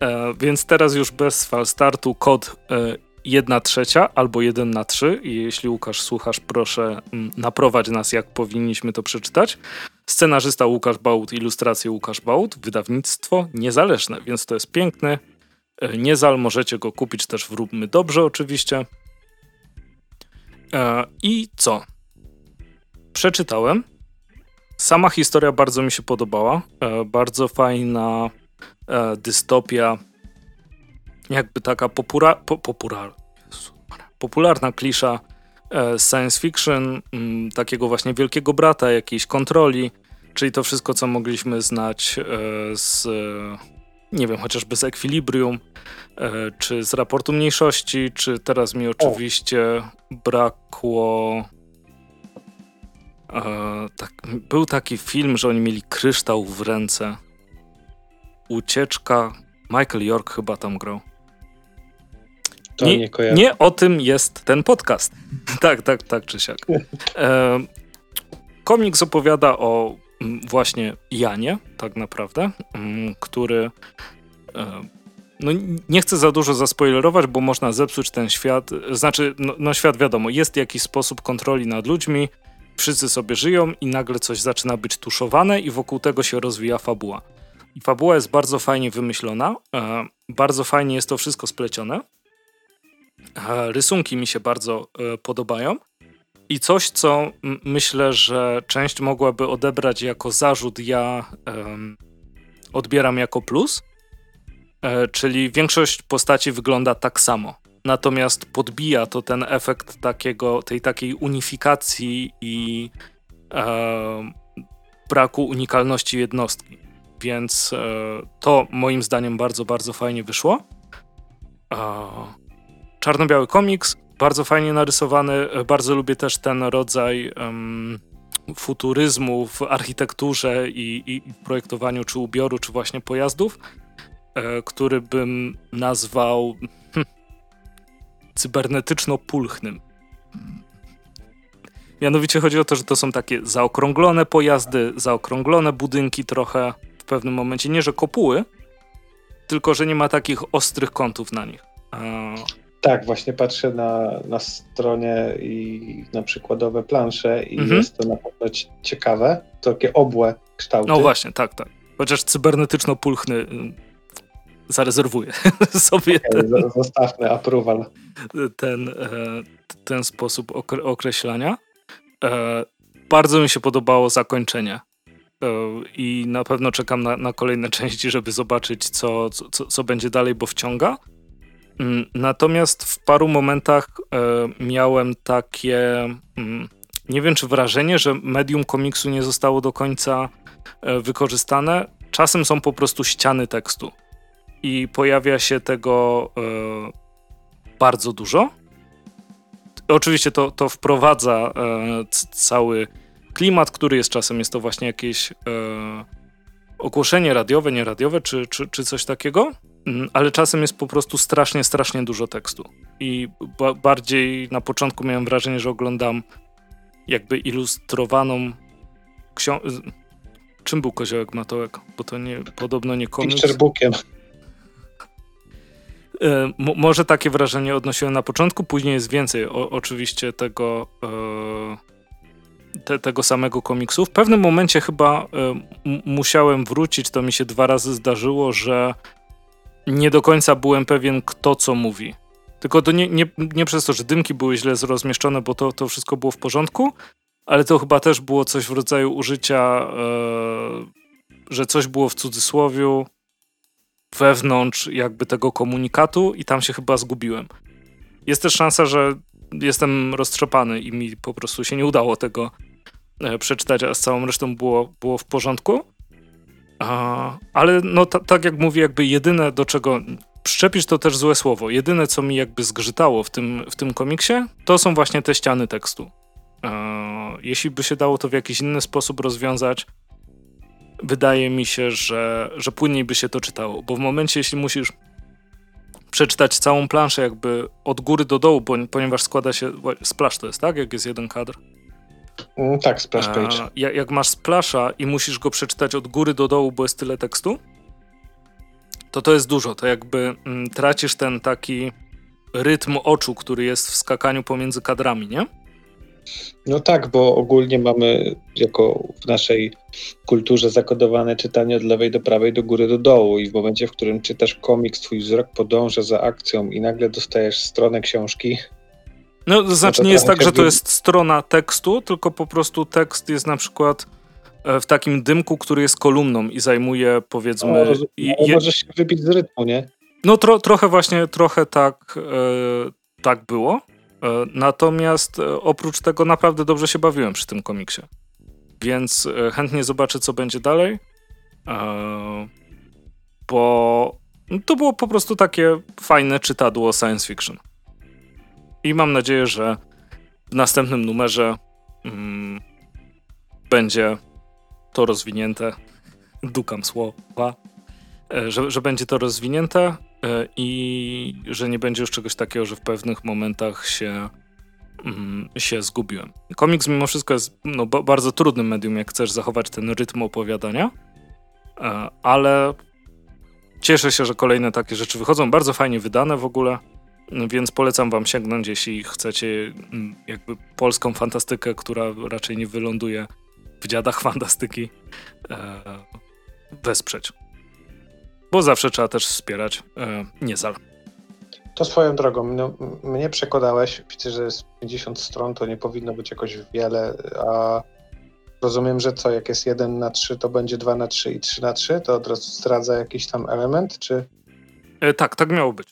E, więc teraz już bez fal startu kod e, 1 trzecia albo 1 na 3 i jeśli Łukasz słuchasz, proszę mm, naprowadź nas jak powinniśmy to przeczytać. Scenarzysta Łukasz Bałut, ilustracje Łukasz Bałut, wydawnictwo niezależne, więc to jest piękny. E, Niezal, możecie go kupić też w Róbmy Dobrze oczywiście. E, I co? Przeczytałem. Sama historia bardzo mi się podobała. E, bardzo fajna dystopia, jakby taka popura, po, popura, popularna klisza e, science fiction, m, takiego właśnie wielkiego brata, jakiejś kontroli, czyli to wszystko, co mogliśmy znać e, z, nie wiem, chociażby z Equilibrium, e, czy z raportu mniejszości, czy teraz mi oczywiście brakło. E, tak, był taki film, że oni mieli kryształ w ręce. Ucieczka. Michael York chyba tam grał. To nie, Nie, kojarzę. nie o tym jest ten podcast. tak, tak, tak czy siak. E, komiks opowiada o mm, właśnie Janie, tak naprawdę, mm, który. E, no, nie chcę za dużo zaspoilerować, bo można zepsuć ten świat. Znaczy, no, no świat wiadomo, jest jakiś sposób kontroli nad ludźmi, wszyscy sobie żyją i nagle coś zaczyna być tuszowane i wokół tego się rozwija fabuła. I fabuła jest bardzo fajnie wymyślona, e, bardzo fajnie jest to wszystko splecione. Rysunki mi się bardzo podobają. I coś, co myślę, że część mogłaby odebrać jako zarzut, ja um, odbieram jako plus, e, czyli większość postaci wygląda tak samo. Natomiast podbija to ten efekt takiego, tej takiej unifikacji i e, braku unikalności jednostki. Więc e, to moim zdaniem bardzo, bardzo fajnie wyszło. E, czarno-biały komiks, bardzo fajnie narysowany. Bardzo lubię też ten rodzaj um, futuryzmu w architekturze i, i, projektowaniu czy ubioru, czy właśnie pojazdów, e, który bym nazwał hm, cybernetyczno-pulchnym. Mianowicie chodzi o to, że to są takie zaokrąglone pojazdy, zaokrąglone budynki trochę w pewnym momencie. Nie, że kopuły, tylko że nie ma takich ostrych kątów na nich. E, tak, właśnie patrzę na, na stronie i na przykładowe plansze i mhm. jest to na pewno ciekawe. To takie obłe kształty. No właśnie, tak, tak. Chociaż cybernetyczno-pulchny y, zarezerwuję sobie okay, ten, zostawmy approval. Ten, e, ten sposób określania. E, bardzo mi się podobało zakończenie e, i na pewno czekam na, na kolejne części, żeby zobaczyć, co, co, co będzie dalej, bo wciąga. Mm, natomiast w paru momentach e, miałem takie, mm, nie wiem czy wrażenie, że medium komiksu nie zostało do końca e, wykorzystane. Czasem są po prostu ściany tekstu i pojawia się tego e, bardzo dużo. Oczywiście to, to wprowadza cały klimat, który jest czasem, jest to właśnie jakieś ogłoszenie radiowe, nieradiowe, czy, czy, czy coś takiego. Mm, ale czasem jest po prostu strasznie, strasznie dużo tekstu. I ba bardziej na początku miałem wrażenie, że oglądam jakby ilustrowaną książkę. Czym był Koziołek Matołek? Bo to nie, podobno nie komiks. Picturebookiem. E, może takie wrażenie odnosiłem na początku, później jest więcej o, oczywiście tego, e, te, tego samego komiksu. W pewnym momencie chyba e, musiałem wrócić, to mi się dwa razy zdarzyło, że nie do końca byłem pewien, kto co mówi. Tylko to nie, nie, nie przez to, że dymki były źle rozmieszczone, bo to, to wszystko było w porządku, ale to chyba też było coś w rodzaju użycia, e, że coś było w cudzysłowiu wewnątrz jakby tego komunikatu i tam się chyba zgubiłem. Jest też szansa, że jestem roztrzepany i mi po prostu się nie udało tego e, przeczytać, a z całą resztą było, było w porządku. A, ale no tak jak mówię, jakby jedyne do czego przyczepisz to też złe słowo. Jedyne co mi jakby zgrzytało w tym, w tym komiksie, to są właśnie te ściany tekstu. jeśli by się dało to w jakiś inny sposób rozwiązać, wydaje mi się, że, że płynniej by się to czytało, bo w momencie, jeśli musisz przeczytać całą planszę jakby od góry do dołu, ponieważ składa się, splash to jest, tak? Jak jest jeden kadr, tak, splash page. jak, jak masz splasha i musisz go przeczytać od góry do dołu, bo jest tyle tekstu, to to jest dużo. To jakby mm, tracisz ten taki rytm oczu, który jest w skakaniu pomiędzy kadrami, nie? No tak, bo ogólnie mamy jako w naszej kulturze zakodowane czytanie od lewej do prawej, do góry do dołu i w momencie, w którym czytasz komiks, twój wzrok podąża za akcją i nagle dostajesz stronę książki, no, to znaczy nie jest tak, że to jest strona tekstu, tylko po prostu tekst jest na przykład e, w takim dymku, który jest kolumną i zajmuje powiedzmy... No, i, je... możesz się wybić z rytmu, nie? No tro, trochę właśnie, trochę tak, e, tak było. E, natomiast e, oprócz tego naprawdę dobrze się bawiłem przy tym komiksie. Więc e, chętnie zobaczę, co będzie dalej. E, bo to było po prostu takie fajne czytadło science fiction. I mam nadzieję, że w następnym numerze mm, będzie to rozwinięte. Dukam słowa. E, że, że będzie to rozwinięte e, i że nie będzie już czegoś takiego, że w pewnych momentach się, mm, się zgubiłem. Komiks mimo wszystko jest no, bardzo trudnym medium, jak chcesz zachować ten rytm opowiadania, e, ale cieszę się, że kolejne takie rzeczy wychodzą. Bardzo fajnie wydane w ogóle. Więc polecam wam sięgnąć, jeśli chcecie mm, jakby polską fantastykę, która raczej nie wyląduje w dziadach fantastyki, e, wesprzeć. Bo zawsze trzeba też wspierać e, Niezal. To swoją drogą, no, mnie przekonałeś, widzę, że jest 50 stron, to nie powinno być jakoś wiele, a rozumiem, że co, jak jest 1 na 3, to będzie 2 na 3 i 3 na 3, to od razu zdradza jakiś tam element, czy... E, tak, tak miało być.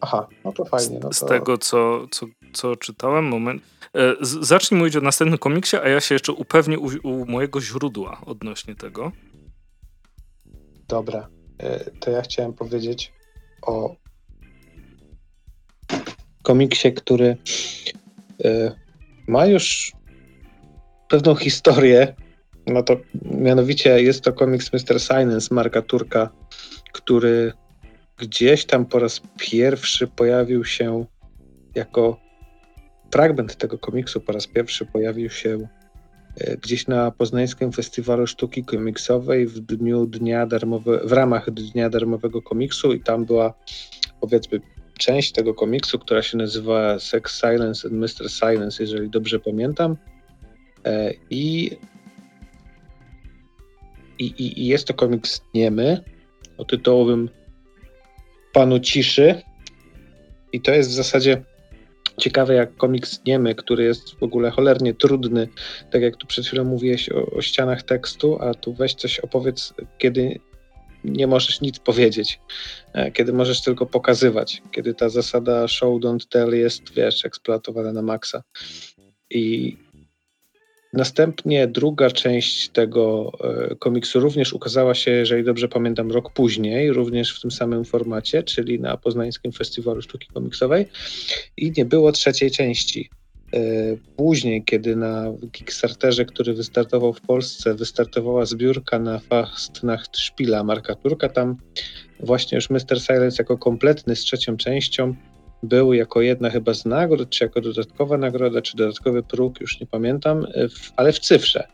Aha, no to fajnie. No to... Z, tego, co, co, co czytałem, moment. E, zacznij mówić o następnym komiksie, a ja się jeszcze upewnię u, u mojego źródła odnośnie tego. Dobra, e, to ja chciałem powiedzieć o komiksie, który e, ma już pewną historię. No to mianowicie jest to komiks Mr. Silence Marka Turka, który gdzieś tam po raz pierwszy pojawił się jako fragment tego komiksu po raz pierwszy pojawił się e, gdzieś na Poznańskim Festiwalu Sztuki Komiksowej w dniu dnia darmowe, w ramach Dnia Darmowego Komiksu i tam była powiedzmy część tego komiksu, która się nazywa Sex Silence and Mr. Silence, jeżeli dobrze pamiętam. E, I, i, i jest to komiks niemy o tytułowym Panu Ciszy. I to jest w zasadzie ciekawe jak komiks niemy, który jest w ogóle cholernie trudny, tak jak tu przed chwilą mówiłeś o, o ścianach tekstu, a tu weź coś opowiedz, kiedy nie możesz nic powiedzieć, e, kiedy możesz tylko pokazywać, kiedy ta zasada show don't tell jest, wiesz, eksploatowana na maksa. I Następnie druga część tego e, komiksu również ukazała się, jeżeli dobrze pamiętam, rok później, również w tym samym formacie, czyli na Poznańskim Festiwalu Sztuki Komiksowej i nie było trzeciej części. E, później, kiedy na Kickstarterze, który wystartował w Polsce, wystartowała zbiórka na Fastnacht Szpila Marka Turka, tam właśnie już Mr. Silence jako kompletny z trzecią częścią był jako jedna chyba z nagród, czy jako dodatkowa nagroda, czy dodatkowy próg, już nie pamiętam, e, w, ale w cyfrze.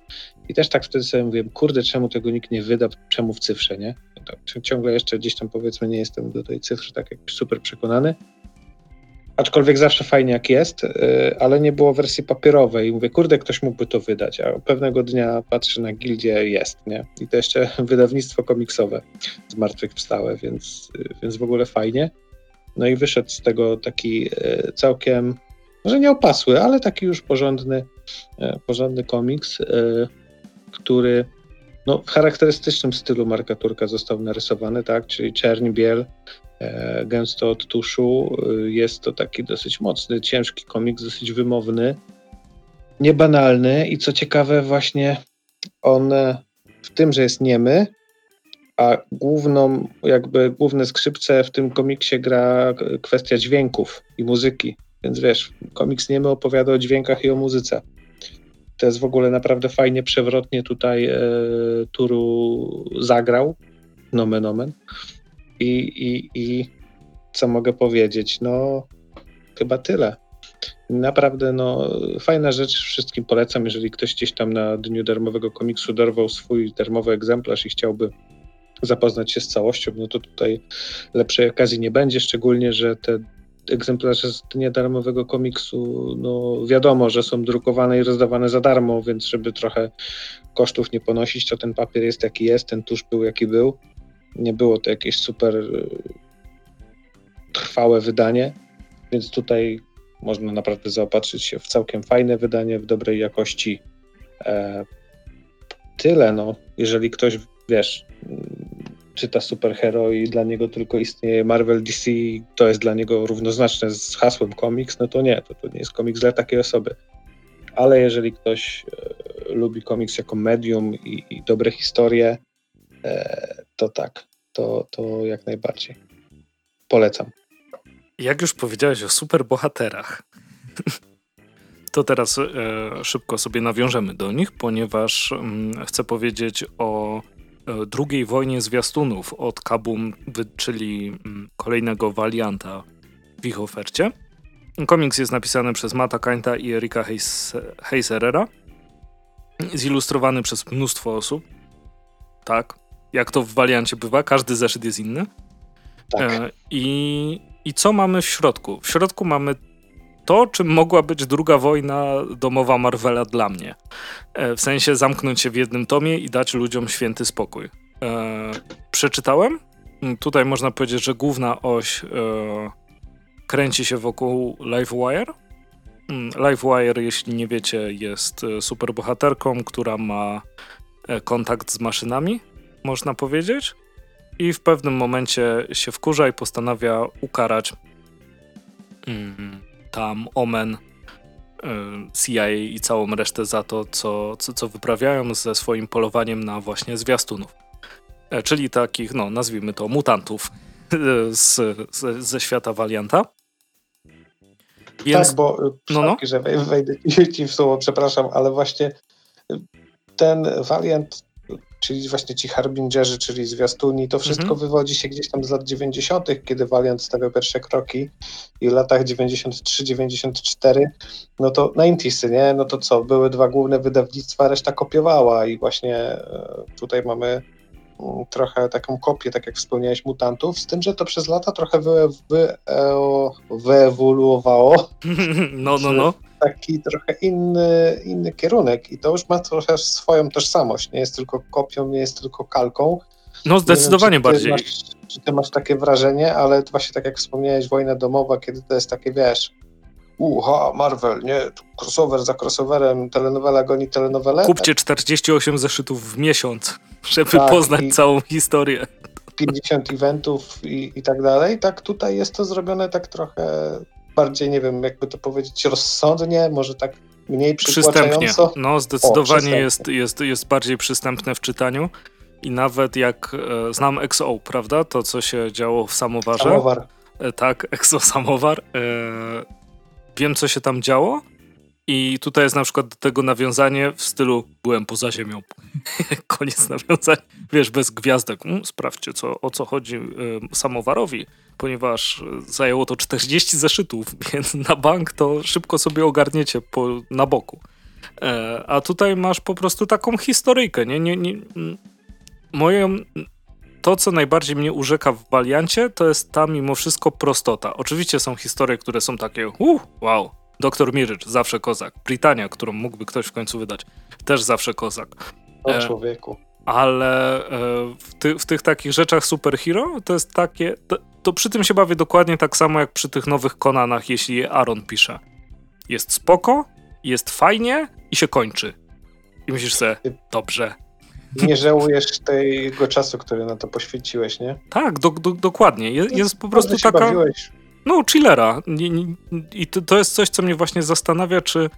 I też tak wtedy sobie mówiłem, kurde, czemu tego nikt nie wyda, czemu w cyfrze, nie? Tak, ciągle jeszcze gdzieś tam powiedzmy nie jestem do tej cyfry tak jak super przekonany. Aczkolwiek zawsze fajnie jak jest, e, ale nie było wersji papierowej. I mówię, kurde, ktoś mógłby to wydać. A pewnego dnia patrzę na gildię, jest, nie? I to jeszcze wydawnictwo komiksowe zmartwychwstałe, więc, e, więc w ogóle fajnie. No i wyszedł z tego taki e, całkiem, może nie opasły, ale taki już porządny, e, porządny komiks, e, który no, w charakterystycznym stylu Marka Turka został narysowany, tak, czyli czerń, biel, gęsto od tuszu. Jest to taki dosyć mocny, ciężki komiks, dosyć wymowny, niebanalny i co ciekawe właśnie on w tym, że jest niemy, a główną, jakby główne skrzypce w tym komiksie gra kwestia dźwięków i muzyki. Więc wiesz, komiks niemy opowiada o dźwiękach i o muzyce. To jest w ogóle naprawdę fajnie, przewrotnie tutaj e, Turu zagrał. Nomen omen. I, i, I co mogę powiedzieć? No, chyba tyle. Naprawdę, no, fajna rzecz, wszystkim polecam, jeżeli ktoś gdzieś tam na dniu darmowego komiksu dorwał swój darmowy egzemplarz i chciałby zapoznać się z całością, no to tutaj lepszej okazji nie będzie, szczególnie, że te egzemplarze z dnia darmowego komiksu, no wiadomo, że są drukowane i rozdawane za darmo, więc żeby trochę kosztów nie ponosić, to ten papier jest jaki jest, ten tusz był jaki był. Nie było to jakieś super y, trwałe wydanie, więc tutaj można naprawdę zaopatrzyć się w całkiem fajne wydanie, w dobrej jakości. E, tyle, no. Jeżeli ktoś, wiesz, czyta superhero i dla niego tylko istnieje Marvel DC, to jest dla niego równoznaczne z hasłem komiks, no to nie, to, to nie jest komiks dla takiej osoby. Ale jeżeli ktoś e, lubi komiks jako medium i, i dobre historie, e, to tak, to, to jak najbardziej. Polecam. Jak już powiedziałeś o superbohaterach, to teraz e, szybko sobie nawiążemy do nich, ponieważ mm, chcę powiedzieć o drugiej wojnie zwiastunów od Kabum, czyli mm, kolejnego walianta w ich ofercie. Komiks jest napisany przez Mata Kainta i Erika Heiserera. Zilustrowany przez mnóstwo osób. Tak, jak to w waliancie bywa, każdy zeszyt jest inny. Tak. E, I, I co mamy w środku? W środku mamy to, czym mogła być druga wojna domowa Marvela dla mnie. E, w sensie zamknąć się w jednym tomie i dać ludziom święty spokój. E, przeczytałem. Tutaj można powiedzieć, że główna oś e, kręci się wokół Livewire. Mm, Livewire, jeśli nie wiecie, jest superbohaterką, która ma kontakt z maszynami, można powiedzieć. I w pewnym momencie się wkurza i postanawia ukarać mm, tam Omen, CIA i całą resztę za to, co, co, co wyprawiają ze swoim polowaniem na właśnie zwiastunów. Czyli takich, no nazwijmy to, mutantów z, z, ze świata Valianta. Więc, tak, bo no, no. że wejdę ci w słowo, przepraszam, ale właśnie ten Valiant, czyli właśnie ci Harbingerzy, czyli zwiastuni, to wszystko mhm. wywodzi się gdzieś tam z lat 90., kiedy Valiant stawiał pierwsze kroki i w latach 93-94, no to 90 nie? No to co, były dwa główne wydawnictwa, reszta kopiowała i właśnie e, tutaj mamy trochę taką kopię, tak jak wspomniałeś, mutantów, z tym, że to przez lata trochę wy, wy, wyewoluowało. No, no, no. Taki trochę inny, inny kierunek i to już ma trochę swoją tożsamość. Nie jest tylko kopią, nie jest tylko kalką. No, zdecydowanie wiem, bardziej. Masz, czy ty masz takie wrażenie, ale właśnie tak jak wspomniałeś, wojna domowa, kiedy to jest takie, wiesz, uha, Marvel, nie, crossover za crossoverem, telenowela goni telenowelę. Kupcie 48 zeszytów w miesiąc, żeby tak, poznać całą historię. 50 eventów i, i tak dalej. Tak tutaj jest to zrobione tak trochę bardziej, nie wiem, jakby to powiedzieć, rozsądnie, może tak mniej Przystępnie. No, zdecydowanie o, jest, jest, jest bardziej przystępne w czytaniu. I nawet jak e, znam XO, prawda? To, co się działo w samowarze. Samowar. E, tak, EXO samowar. E, wiem, co się tam działo. I tutaj jest na przykład do tego nawiązanie w stylu byłem poza ziemią. Koniec nawiązania. Wiesz, bez gwiazdek. Mm, sprawdźcie, co, o co chodzi samowarowi, ponieważ zajęło to 40 zeszytów, więc na bank to szybko sobie ogarniecie po, na boku. E, a tutaj masz po prostu taką historyjkę. Nie, nie, nie, moją, to, co najbardziej mnie urzeka w Valiancie, to jest ta mimo wszystko prostota. Oczywiście są historie, które są takie, uh, wow, Doktor Mirycz, zawsze kozak. Britania, którą mógłby ktoś w końcu wydać, też zawsze kozak. O e, człowieku. Ale e, w, ty, w, tych takich rzeczach superhero to jest takie. To, to, przy tym się bawię dokładnie tak samo jak przy tych nowych Konanach, jeśli je Aaron pisze. Jest spoko, jest fajnie i się kończy. I myślisz sobie, dobrze, nie żałujesz tego czasu, który na to poświęciłeś, nie? Tak, do, do, dokładnie. Je, jest po prostu taka. Bawiłeś. No, chillera. I to, jest coś, co mnie właśnie zastanawia, czy,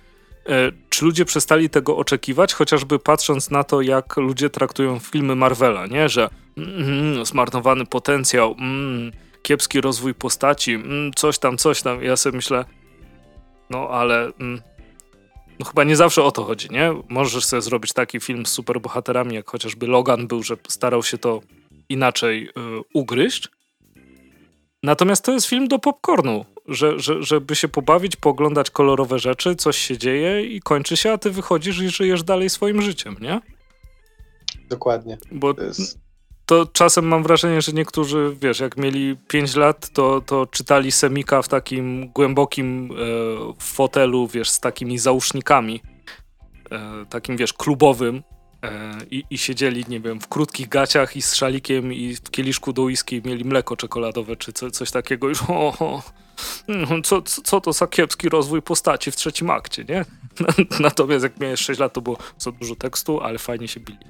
e, czy ludzie przestali tego oczekiwać, chociażby patrząc na to, jak ludzie traktują filmy Marvela, nie? Że mm, zmarnowany potencjał, mm, kiepski rozwój postaci, mm, coś tam, coś tam. Ja sobie myślę, no ale mm, no chyba nie zawsze o to chodzi, nie? Możesz sobie zrobić taki film z superbohaterami, jak chociażby Logan był, że starał się to inaczej y, ugryźć. Natomiast to jest film do popcornu, że, że, żeby się pobawić, pooglądać kolorowe rzeczy, coś się dzieje i kończy się, a ty wychodzisz i żyjesz dalej swoim życiem, nie? Dokładnie. Bo to jest to czasem mam wrażenie, że niektórzy, wiesz, jak mieli 5 lat, to, to czytali Semika w takim głębokim e, fotelu, wiesz, z takimi załóżnikami, e, takim, wiesz, klubowym i, i siedzieli, nie wiem, w krótkich gaciach i z szalikiem i w kieliszku do whisky mieli mleko czekoladowe czy co, coś takiego. Już, o, o, co, co to za kiepski rozwój postaci w trzecim akcie, nie? Natomiast jak miałeś 6 lat, to było za dużo tekstu, ale fajnie się bili.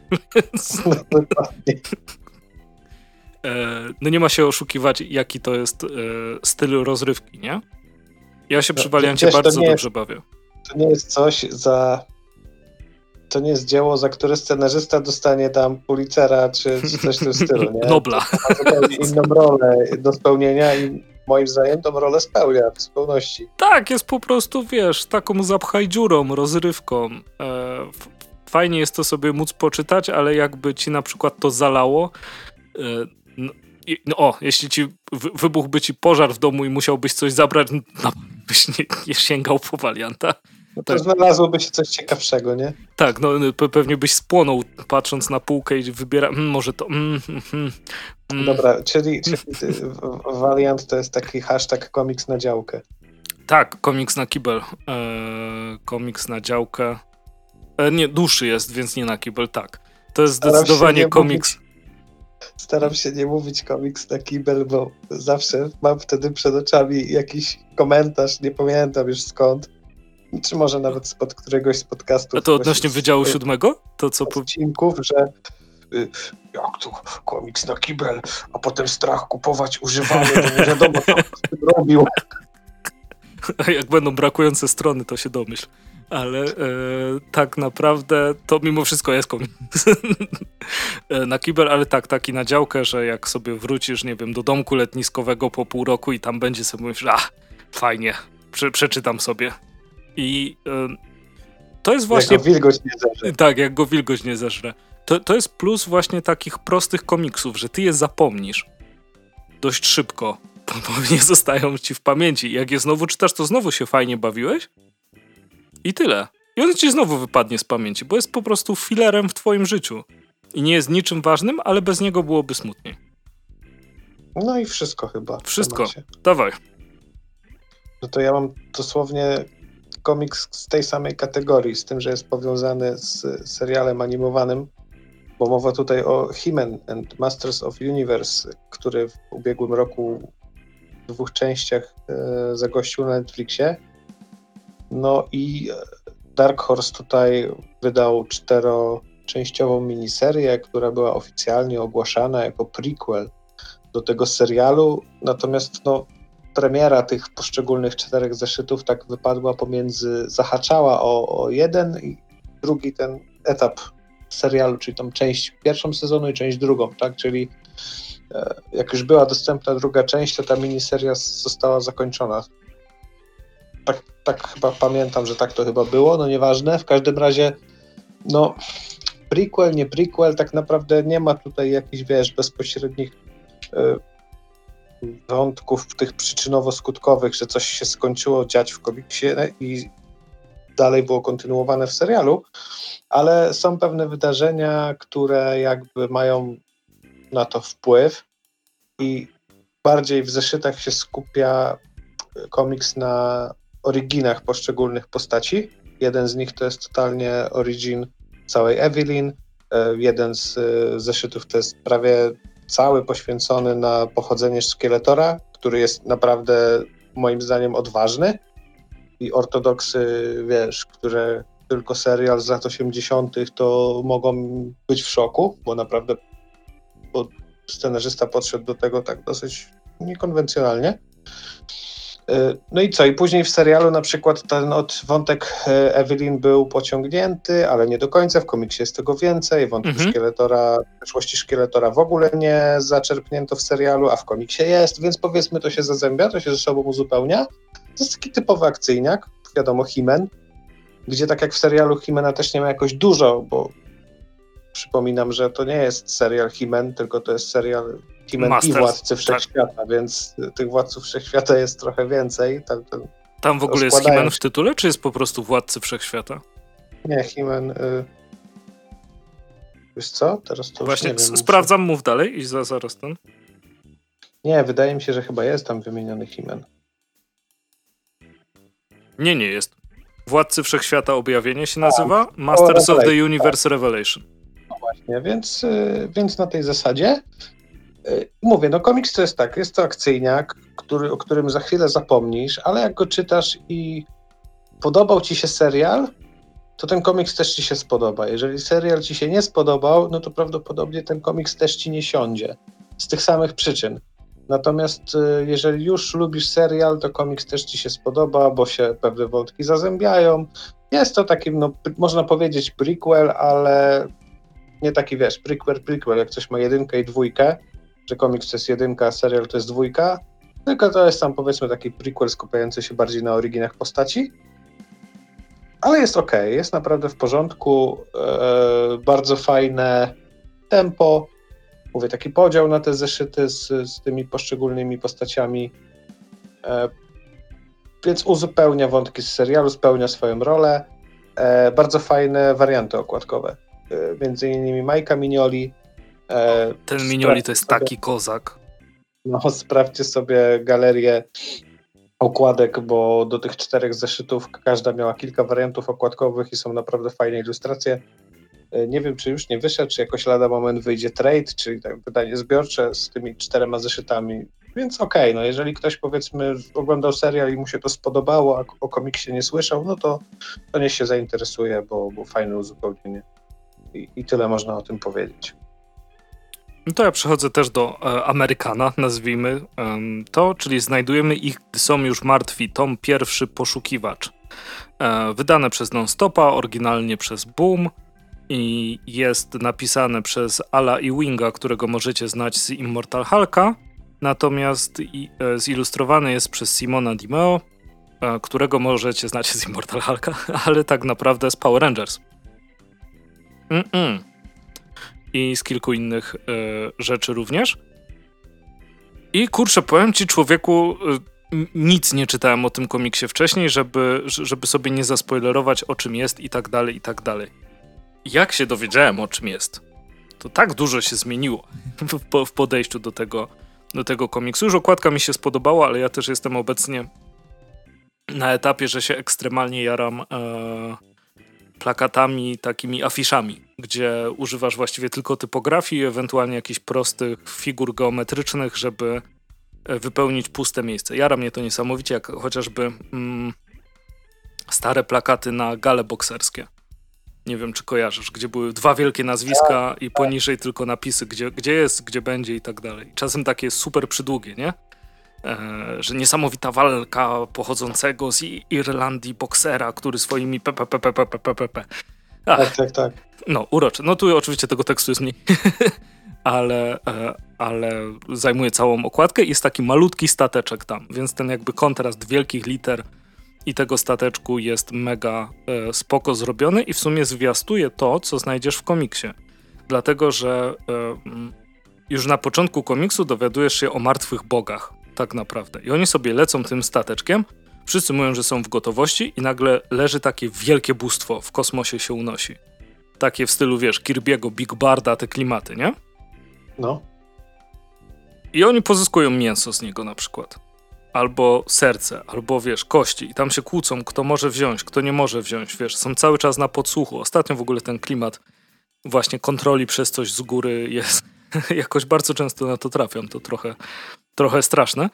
E, no nie ma się oszukiwać, jaki to jest e, styl rozrywki, nie? Ja się no, przy bardzo dobrze jest, bawię. To nie jest coś za... To nie jest dzieło, za które scenarzysta dostanie tam Pulitzera czy, czy coś w tym stylu, nie? Nobla. To ma inną rolę do spełnienia i moim zdaniem tą rolę spełnia w zupełności. Tak, jest po prostu, wiesz, taką zapchaj dziurą, rozrywką. E, fajnie jest to sobie móc poczytać, ale jakby ci na przykład to zalało, e, no, o, jeśli ci wybuchłby ci pożar w domu i musiałbyś coś zabrać, no, byś nie, nie sięgał po walianta. No to tak. znalazłoby się coś ciekawszego, nie? Tak, no pe pewnie byś spłonął patrząc na półkę i wybiera, mm, może to... Mm, mm, mm, mm. Dobra, czyli, czyli Valiant to jest taki hashtag komiks na działkę. Tak, komiks na kibel. Eee, komiks na działkę. E, nie, dłuższy jest, więc nie na kibel, tak. To jest zdecydowanie komiks... Staram się nie mówić komiks na kibel, bo zawsze mam wtedy przed oczami jakiś komentarz, nie pamiętam już skąd. Czy może nawet spod któregoś z podcastów. A to odnośnie Wydziału Siódmego? To co... Odcinków, że y, jak tu komiks na kibel, a potem strach kupować używany, to nie wiadomo, co robił. A jak będą brakujące strony, to się domyśl. Ale e, tak naprawdę to mimo wszystko jest komiks e, na kibel, ale tak, taki na działkę, że jak sobie wrócisz, nie wiem, do domku letniskowego po pół roku i tam będzie sobie mówisz, a fajnie, prze, przeczytam sobie. I e, to jest właśnie... Jak go wilgoć nie zeżre. Tak, jak go wilgoć nie zeżre. To, to jest plus właśnie takich prostych komiksów, że ty je zapomnisz dość szybko, bo nie zostają ci w pamięci. Jak je znowu czytasz, to znowu się fajnie bawiłeś i tyle. I on ci znowu wypadnie z pamięci, bo jest po prostu filerem w twoim życiu. I nie jest niczym ważnym, ale bez niego byłoby smutniej. No i wszystko chyba. Wszystko. Dawaj. No to ja mam dosłownie komiks z tej samej kategorii, z tym, że jest powiązany z serialem animowanym, bo mowa tutaj o He-Man and Masters of Universe, który w ubiegłym roku w dwóch częściach e, zagościł na Netflixie. No i Dark Horse tutaj wydał czteroczęściową miniserię, która była oficjalnie ogłaszana jako prequel do tego serialu. Natomiast no, premiera tych poszczególnych czterech zeszytów tak wypadła pomiędzy, zahaczała o, o jeden i drugi ten etap serialu, czyli tą część pierwszą sezonu i część drugą, tak? Czyli e, jak już była dostępna druga część, to ta miniseria została zakończona. Tak, tak chyba pamiętam, że tak to chyba było, no nieważne. W każdym razie, no prequel, nie prequel, tak naprawdę nie ma tutaj jakichś, wiesz, bezpośrednich y, wątków tych przyczynowo-skutkowych, że coś się skończyło dziać w komiksie i dalej było kontynuowane w serialu, ale są pewne wydarzenia, które jakby mają na to wpływ i bardziej w zeszytach się skupia komiks na oryginach poszczególnych postaci. Jeden z nich to jest totalnie origin całej Evelyn. E, jeden z e, zeszytów to jest prawie cały poświęcony na pochodzenie Szkieletora, który jest naprawdę moim zdaniem odważny i ortodoksy, wiesz, które tylko serial z lat 80. to mogą być w szoku, bo naprawdę bo scenarzysta podszedł do tego tak dosyć niekonwencjonalnie. E, no i co? I później w serialu na przykład ten od wątek e, Evelyn był pociągnięty, ale nie do końca. W komiksie jest tego więcej. Wątek mhm. szkieletora, przeszłości szkieletora w ogóle nie zaczerpnięto w serialu, a w komiksie jest, więc powiedzmy to się zazębia, to się ze sobą uzupełnia. To jest taki typowy akcyjniak, wiadomo, Himen, gdzie tak jak w serialu Himena też nie ma jakoś dużo, bo przypominam, że to nie jest serial Himen, tylko to jest serial Himen i Władcy tak. Wszechświata, tak. więc tych Władców Wszechświata jest trochę więcej. Tam, tam, tam w ogóle jest Himen w tytule, czy jest po prostu Władcy Wszechświata? Nie, Himen... Y... Wiesz co? Teraz to Właśnie nie wiem, sprawdzam, mów dalej i za, zaraz ten. Nie, wydaje mi się, że chyba jest tam wymieniony Himen. Nie, nie jest. Władcy Wszechświata Objawienie się nazywa, Masters of the Universe Revelation. Więc, y, więc na tej zasadzie y, mówię, no komiks to jest tak, jest to akcyjniak, który, o którym za chwilę zapomnisz, ale jak go czytasz i podobał ci się serial, to ten komiks też ci się spodoba. Jeżeli serial ci się nie spodobał, no to prawdopodobnie ten komiks też ci nie siądzie. Z tych samych przyczyn. Natomiast y, jeżeli już lubisz serial, to komiks też ci się spodoba, bo się pewne wątki zazębiają. Jest to taki, no, można powiedzieć prequel, ale nie taki, wiesz, prequel, prequel, jak coś ma jedynkę i dwójkę, że komiks to jest jedynka, a serial to jest dwójka, tylko to jest tam powiedzmy taki prequel skupiający się bardziej na oryginach postaci. Ale jest ok, jest naprawdę w porządku, e, bardzo fajne tempo, mówię, taki podział na te zeszyty z, z tymi poszczególnymi postaciami. E, więc uzupełnia wątki z serialu, spełnia swoją rolę. E, bardzo fajne warianty okładkowe. E, między innymi Majka Minioli. E, Ten Minioli to jest taki kozak. No, sprawdźcie sobie galerię okładek, bo do tych czterech zeszytów każda miała kilka wariantów okładkowych i są naprawdę fajne ilustracje. E, nie wiem, czy już nie wyszedł, czy jakoś lada moment wyjdzie trade, czyli tak wydanie zbiorcze z tymi czterema zeszytami. Więc okej, okay, no jeżeli ktoś powiedzmy oglądał serial i mu się to spodobało, a o komiksie nie słyszał, no to, to niech się zainteresuje, bo, bo fajne uzupełnienie. I, tyle można o tym powiedzieć. No to ja przechodzę też do e, Amerykana, nazwijmy to, czyli znajdujemy ich, gdy są już martwi. Tom pierwszy, Poszukiwacz. E, wydane przez Nonstopa, oryginalnie przez Boom i jest napisane przez Ala i Winga, którego możecie znać z Immortal Hulka, natomiast i, e, zilustrowany jest przez Simona Dimeo, e, którego możecie znać z Immortal Hulka, ale tak naprawdę z Power Rangers. Mm -mm. I z kilku innych e, rzeczy również. I kurczę, powiem ci człowieku, e, nic nie czytałem o tym komiksie wcześniej, żeby, żeby sobie nie zaspoilerować o czym jest i tak dalej, i tak dalej jak się dowiedziałem o czym jest, to tak dużo się zmieniło w, w podejściu do tego, do tego komiksu. Już okładka mi się spodobała, ale ja też jestem obecnie na etapie, że się ekstremalnie jaram e, plakatami, takimi afiszami, gdzie używasz właściwie tylko typografii, ewentualnie jakichś prostych figur geometrycznych, żeby e, wypełnić puste miejsce. Jara mnie to niesamowicie, jak chociażby mm, stare plakaty na gale bokserskie nie wiem czy kojarzysz, gdzie były dwa wielkie nazwiska i poniżej tylko napisy, gdzie, gdzie jest, gdzie będzie i tak dalej. Czasem takie super przydługie, nie? E, że niesamowita walka pochodzącego z Irlandii boksera, który swoimi PPPPPPP. Tak, tak, tak. No, uroczy. No tu oczywiście tego tekstu jest mniej, ale, e, ale zajmuje całą okładkę i jest taki malutki stateczek tam, więc ten jakby kontrast wielkich liter i tego stateczku jest mega e, spoko zrobiony i w sumie zwiastuje to, co znajdziesz w komiksie. Dlatego, że już na początku komiksu dowiadujesz się o martwych bogach, tak naprawdę. I oni sobie lecą tym stateczkiem, wszyscy mówią, że są w gotowości i nagle leży takie wielkie bóstwo, w kosmosie się unosi. Takie w stylu, wiesz, Kirby'ego, Big Barda, te klimaty, nie? No. I oni pozyskują mięso z niego na przykład albo serce, albo wiesz, kości i tam się kłócą, kto może wziąć, kto nie może wziąć, wiesz, są cały czas na podsłuchu. Ostatnio w ogóle ten klimat właśnie kontroli przez coś z góry jest, jakoś bardzo często na to trafiam, to trochę, trochę straszne.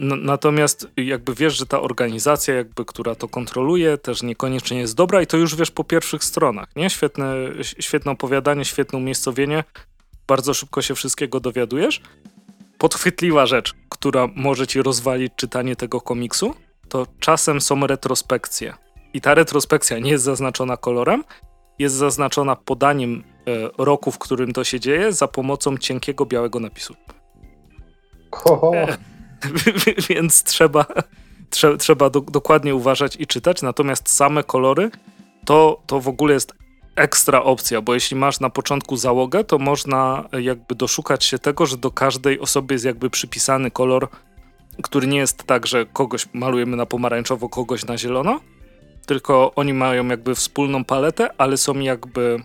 Natomiast jakby wiesz, że ta organizacja, jakby, która to kontroluje, też niekoniecznie jest dobra i to już wiesz po pierwszych stronach, nie? Świetne, świetne opowiadanie, świetne umiejscowienie, bardzo szybko się wszystkiego dowiadujesz. Podchwytliwa rzecz, która może ci rozwalić czytanie tego komiksu, to czasem są retrospekcje. I ta retrospekcja nie jest zaznaczona kolorem, jest zaznaczona podaniem e, roku, w którym to się dzieje, za pomocą cienkiego białego napisu. Więc trzeba, trze, trzeba do, dokładnie uważać i czytać. Natomiast same kolory to, to w ogóle jest ekstra opcja, bo jeśli masz na początku załogę, to można jakby doszukać się tego, że do każdej osoby jest jakby przypisany kolor, który nie jest tak, że kogoś malujemy na pomarańczowo, kogoś na zielono, tylko oni mają jakby wspólną paletę, ale są jakby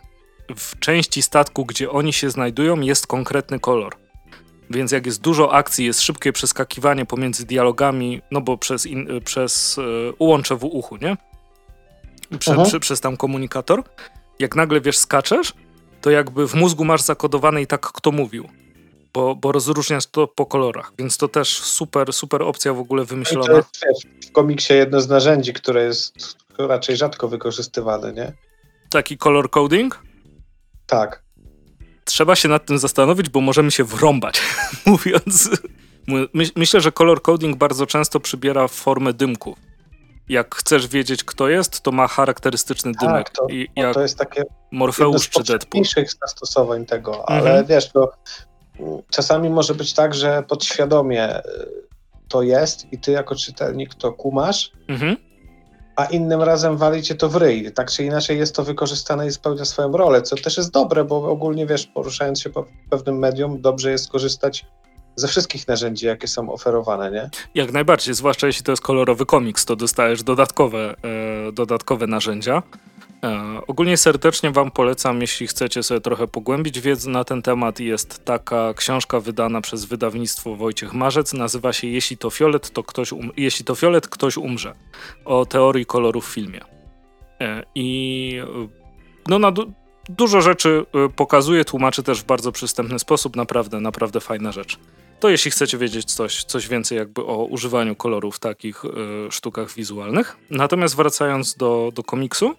w części statku, gdzie oni się znajdują, jest konkretny kolor. Więc jak jest dużo akcji, jest szybkie przeskakiwanie pomiędzy dialogami, no bo przez, in, przez y, ułącze w uchu, nie? Prze, przy, przez tam komunikator, jak nagle wiesz, skaczesz, to jakby w mózgu masz zakodowane i tak kto mówił. Bo, bo rozróżniasz to po kolorach, więc to też super, super opcja w ogóle wymyślona. To jest w komiksie jedno z narzędzi, które jest raczej rzadko wykorzystywane, nie? Taki color coding? Tak. Trzeba się nad tym zastanowić, bo możemy się wrąbać, mówiąc. Myślę, że color coding bardzo często przybiera formę dymków jak chcesz wiedzieć, kto jest, to ma charakterystyczny tak, dymek. To, I jak to jest takie Morfeusz czy Deadpool. zastosowań tego, ale mhm. wiesz, to czasami może być tak, że podświadomie y, to jest i ty jako czytelnik to kumasz, mhm. A innym razem wali cię to w ryj. Tak czy inaczej jest to wykorzystane i spełnia swoją rolę, co też jest dobre, bo ogólnie wiesz, poruszając się po pewnym medium, dobrze jest korzystać ze wszystkich narzędzi, jakie są oferowane, nie? Jak najbardziej, zwłaszcza jeśli to jest kolorowy komiks, to dostajesz dodatkowe, e, dodatkowe narzędzia. E, ogólnie serdecznie Wam polecam, jeśli chcecie sobie trochę pogłębić wiedzę na ten temat. Jest taka książka wydana przez wydawnictwo Wojciech Marzec. Nazywa się Jeśli to fiolet, to ktoś, um Jeśli to fiolet, ktoś umrze. O teorii koloru w filmie. E, I no na dużo rzeczy pokazuje, tłumaczy też w bardzo przystępny sposób. Naprawdę, naprawdę fajna rzecz. To jeśli chcecie wiedzieć coś, coś więcej jakby o używaniu kolorów w takich y, sztukach wizualnych. Natomiast wracając do, do komiksu,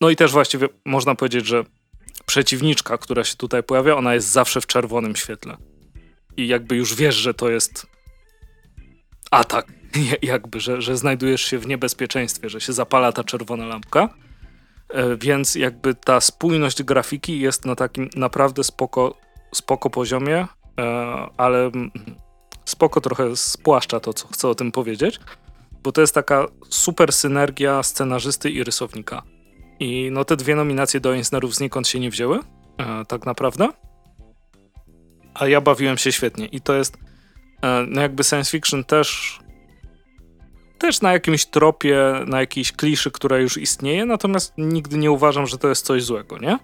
no i też właściwie można powiedzieć, że przeciwniczka, która się tutaj pojawia, ona jest zawsze w czerwonym świetle. I jakby już wiesz, że to jest atak, jakby, że, że znajdujesz się w niebezpieczeństwie, że się zapala ta czerwona lampka. E, więc jakby ta spójność grafiki jest na takim naprawdę spoko, spoko poziomie, e, ale spoko trochę spłaszcza to, co chcę o tym powiedzieć, bo to jest taka super synergia scenarzysty i rysownika. I no te dwie nominacje do Eisnerów znikąd się nie wzięły, e, tak naprawdę. A ja bawiłem się świetnie i to jest no jakby science fiction też też na jakimś tropie, na jakiejś kliszy, która już istnieje, natomiast nigdy nie uważam, że to jest coś złego, nie?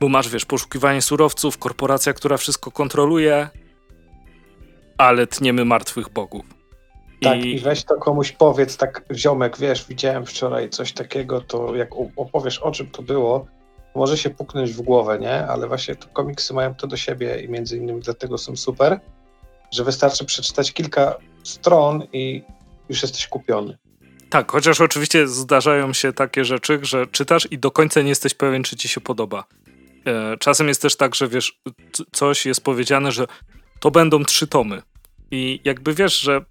Bo masz, wiesz, poszukiwanie surowców, korporacja, która wszystko kontroluje, ale tniemy martwych bogów. Tak, i... i weź to komuś powiedz, tak ziomek, wiesz, widziałem wczoraj coś takiego, to jak opowiesz o czym to było, może się puknąć w głowę, nie? Ale właśnie to komiksy mają to do siebie i między innymi dlatego są super, że wystarczy przeczytać kilka stron i już jesteś kupiony. Tak, chociaż oczywiście zdarzają się takie rzeczy, że czytasz i do końca nie jesteś pewien, czy ci się podoba. E, czasem jest też tak, że wiesz, coś jest powiedziane, że to będą trzy tomy. I jakby wiesz, że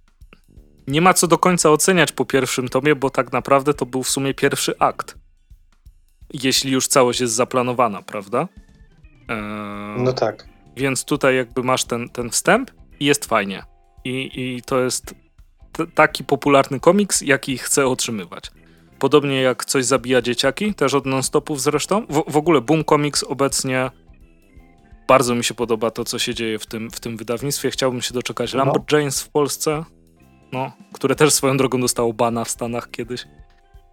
nie ma co do końca oceniać po pierwszym tomie, bo tak naprawdę to był w sumie pierwszy akt. Jeśli już całość jest zaplanowana, prawda? Eee, no tak. Więc tutaj jakby masz ten, ten wstęp i jest fajnie. I, I to jest taki popularny komiks, jaki chcę otrzymywać. Podobnie jak coś zabija dzieciaki, też od non-stopów zresztą. W, w ogóle Boom Comics obecnie bardzo mi się podoba to, co się dzieje w tym, w tym wydawnictwie. Chciałbym się doczekać no. Lambert James w Polsce, no, które też swoją drogą dostało bana w Stanach kiedyś.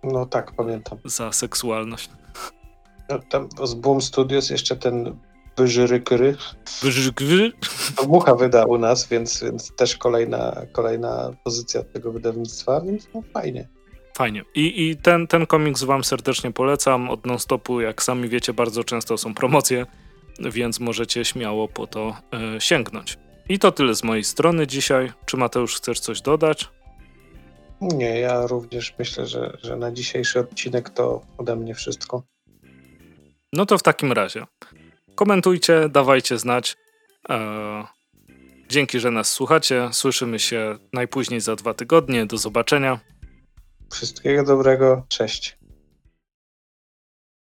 No tak, pamiętam. Za seksualność. No, tam z Boom Studios jeszcze ten Byżyrykry. Byżyrykry? Mucha wyda u nas, więc, więc też kolejna, kolejna pozycja tego wydawnictwa, więc no fajnie. Fajnie. I, i ten, ten komiks wam serdecznie polecam. Od non-stopu, jak sami wiecie, bardzo często są promocje, więc możecie śmiało po to e, sięgnąć. I to tyle z mojej strony dzisiaj. Czy Mateusz chcesz coś dodać? Nie, ja również myślę, że, że na dzisiejszy odcinek to ode mnie wszystko. No to w takim razie komentujcie, dawajcie znać. Eee, dzięki, że nas słuchacie. Słyszymy się najpóźniej za dwa tygodnie. Do zobaczenia. Wszystkiego dobrego. Cześć.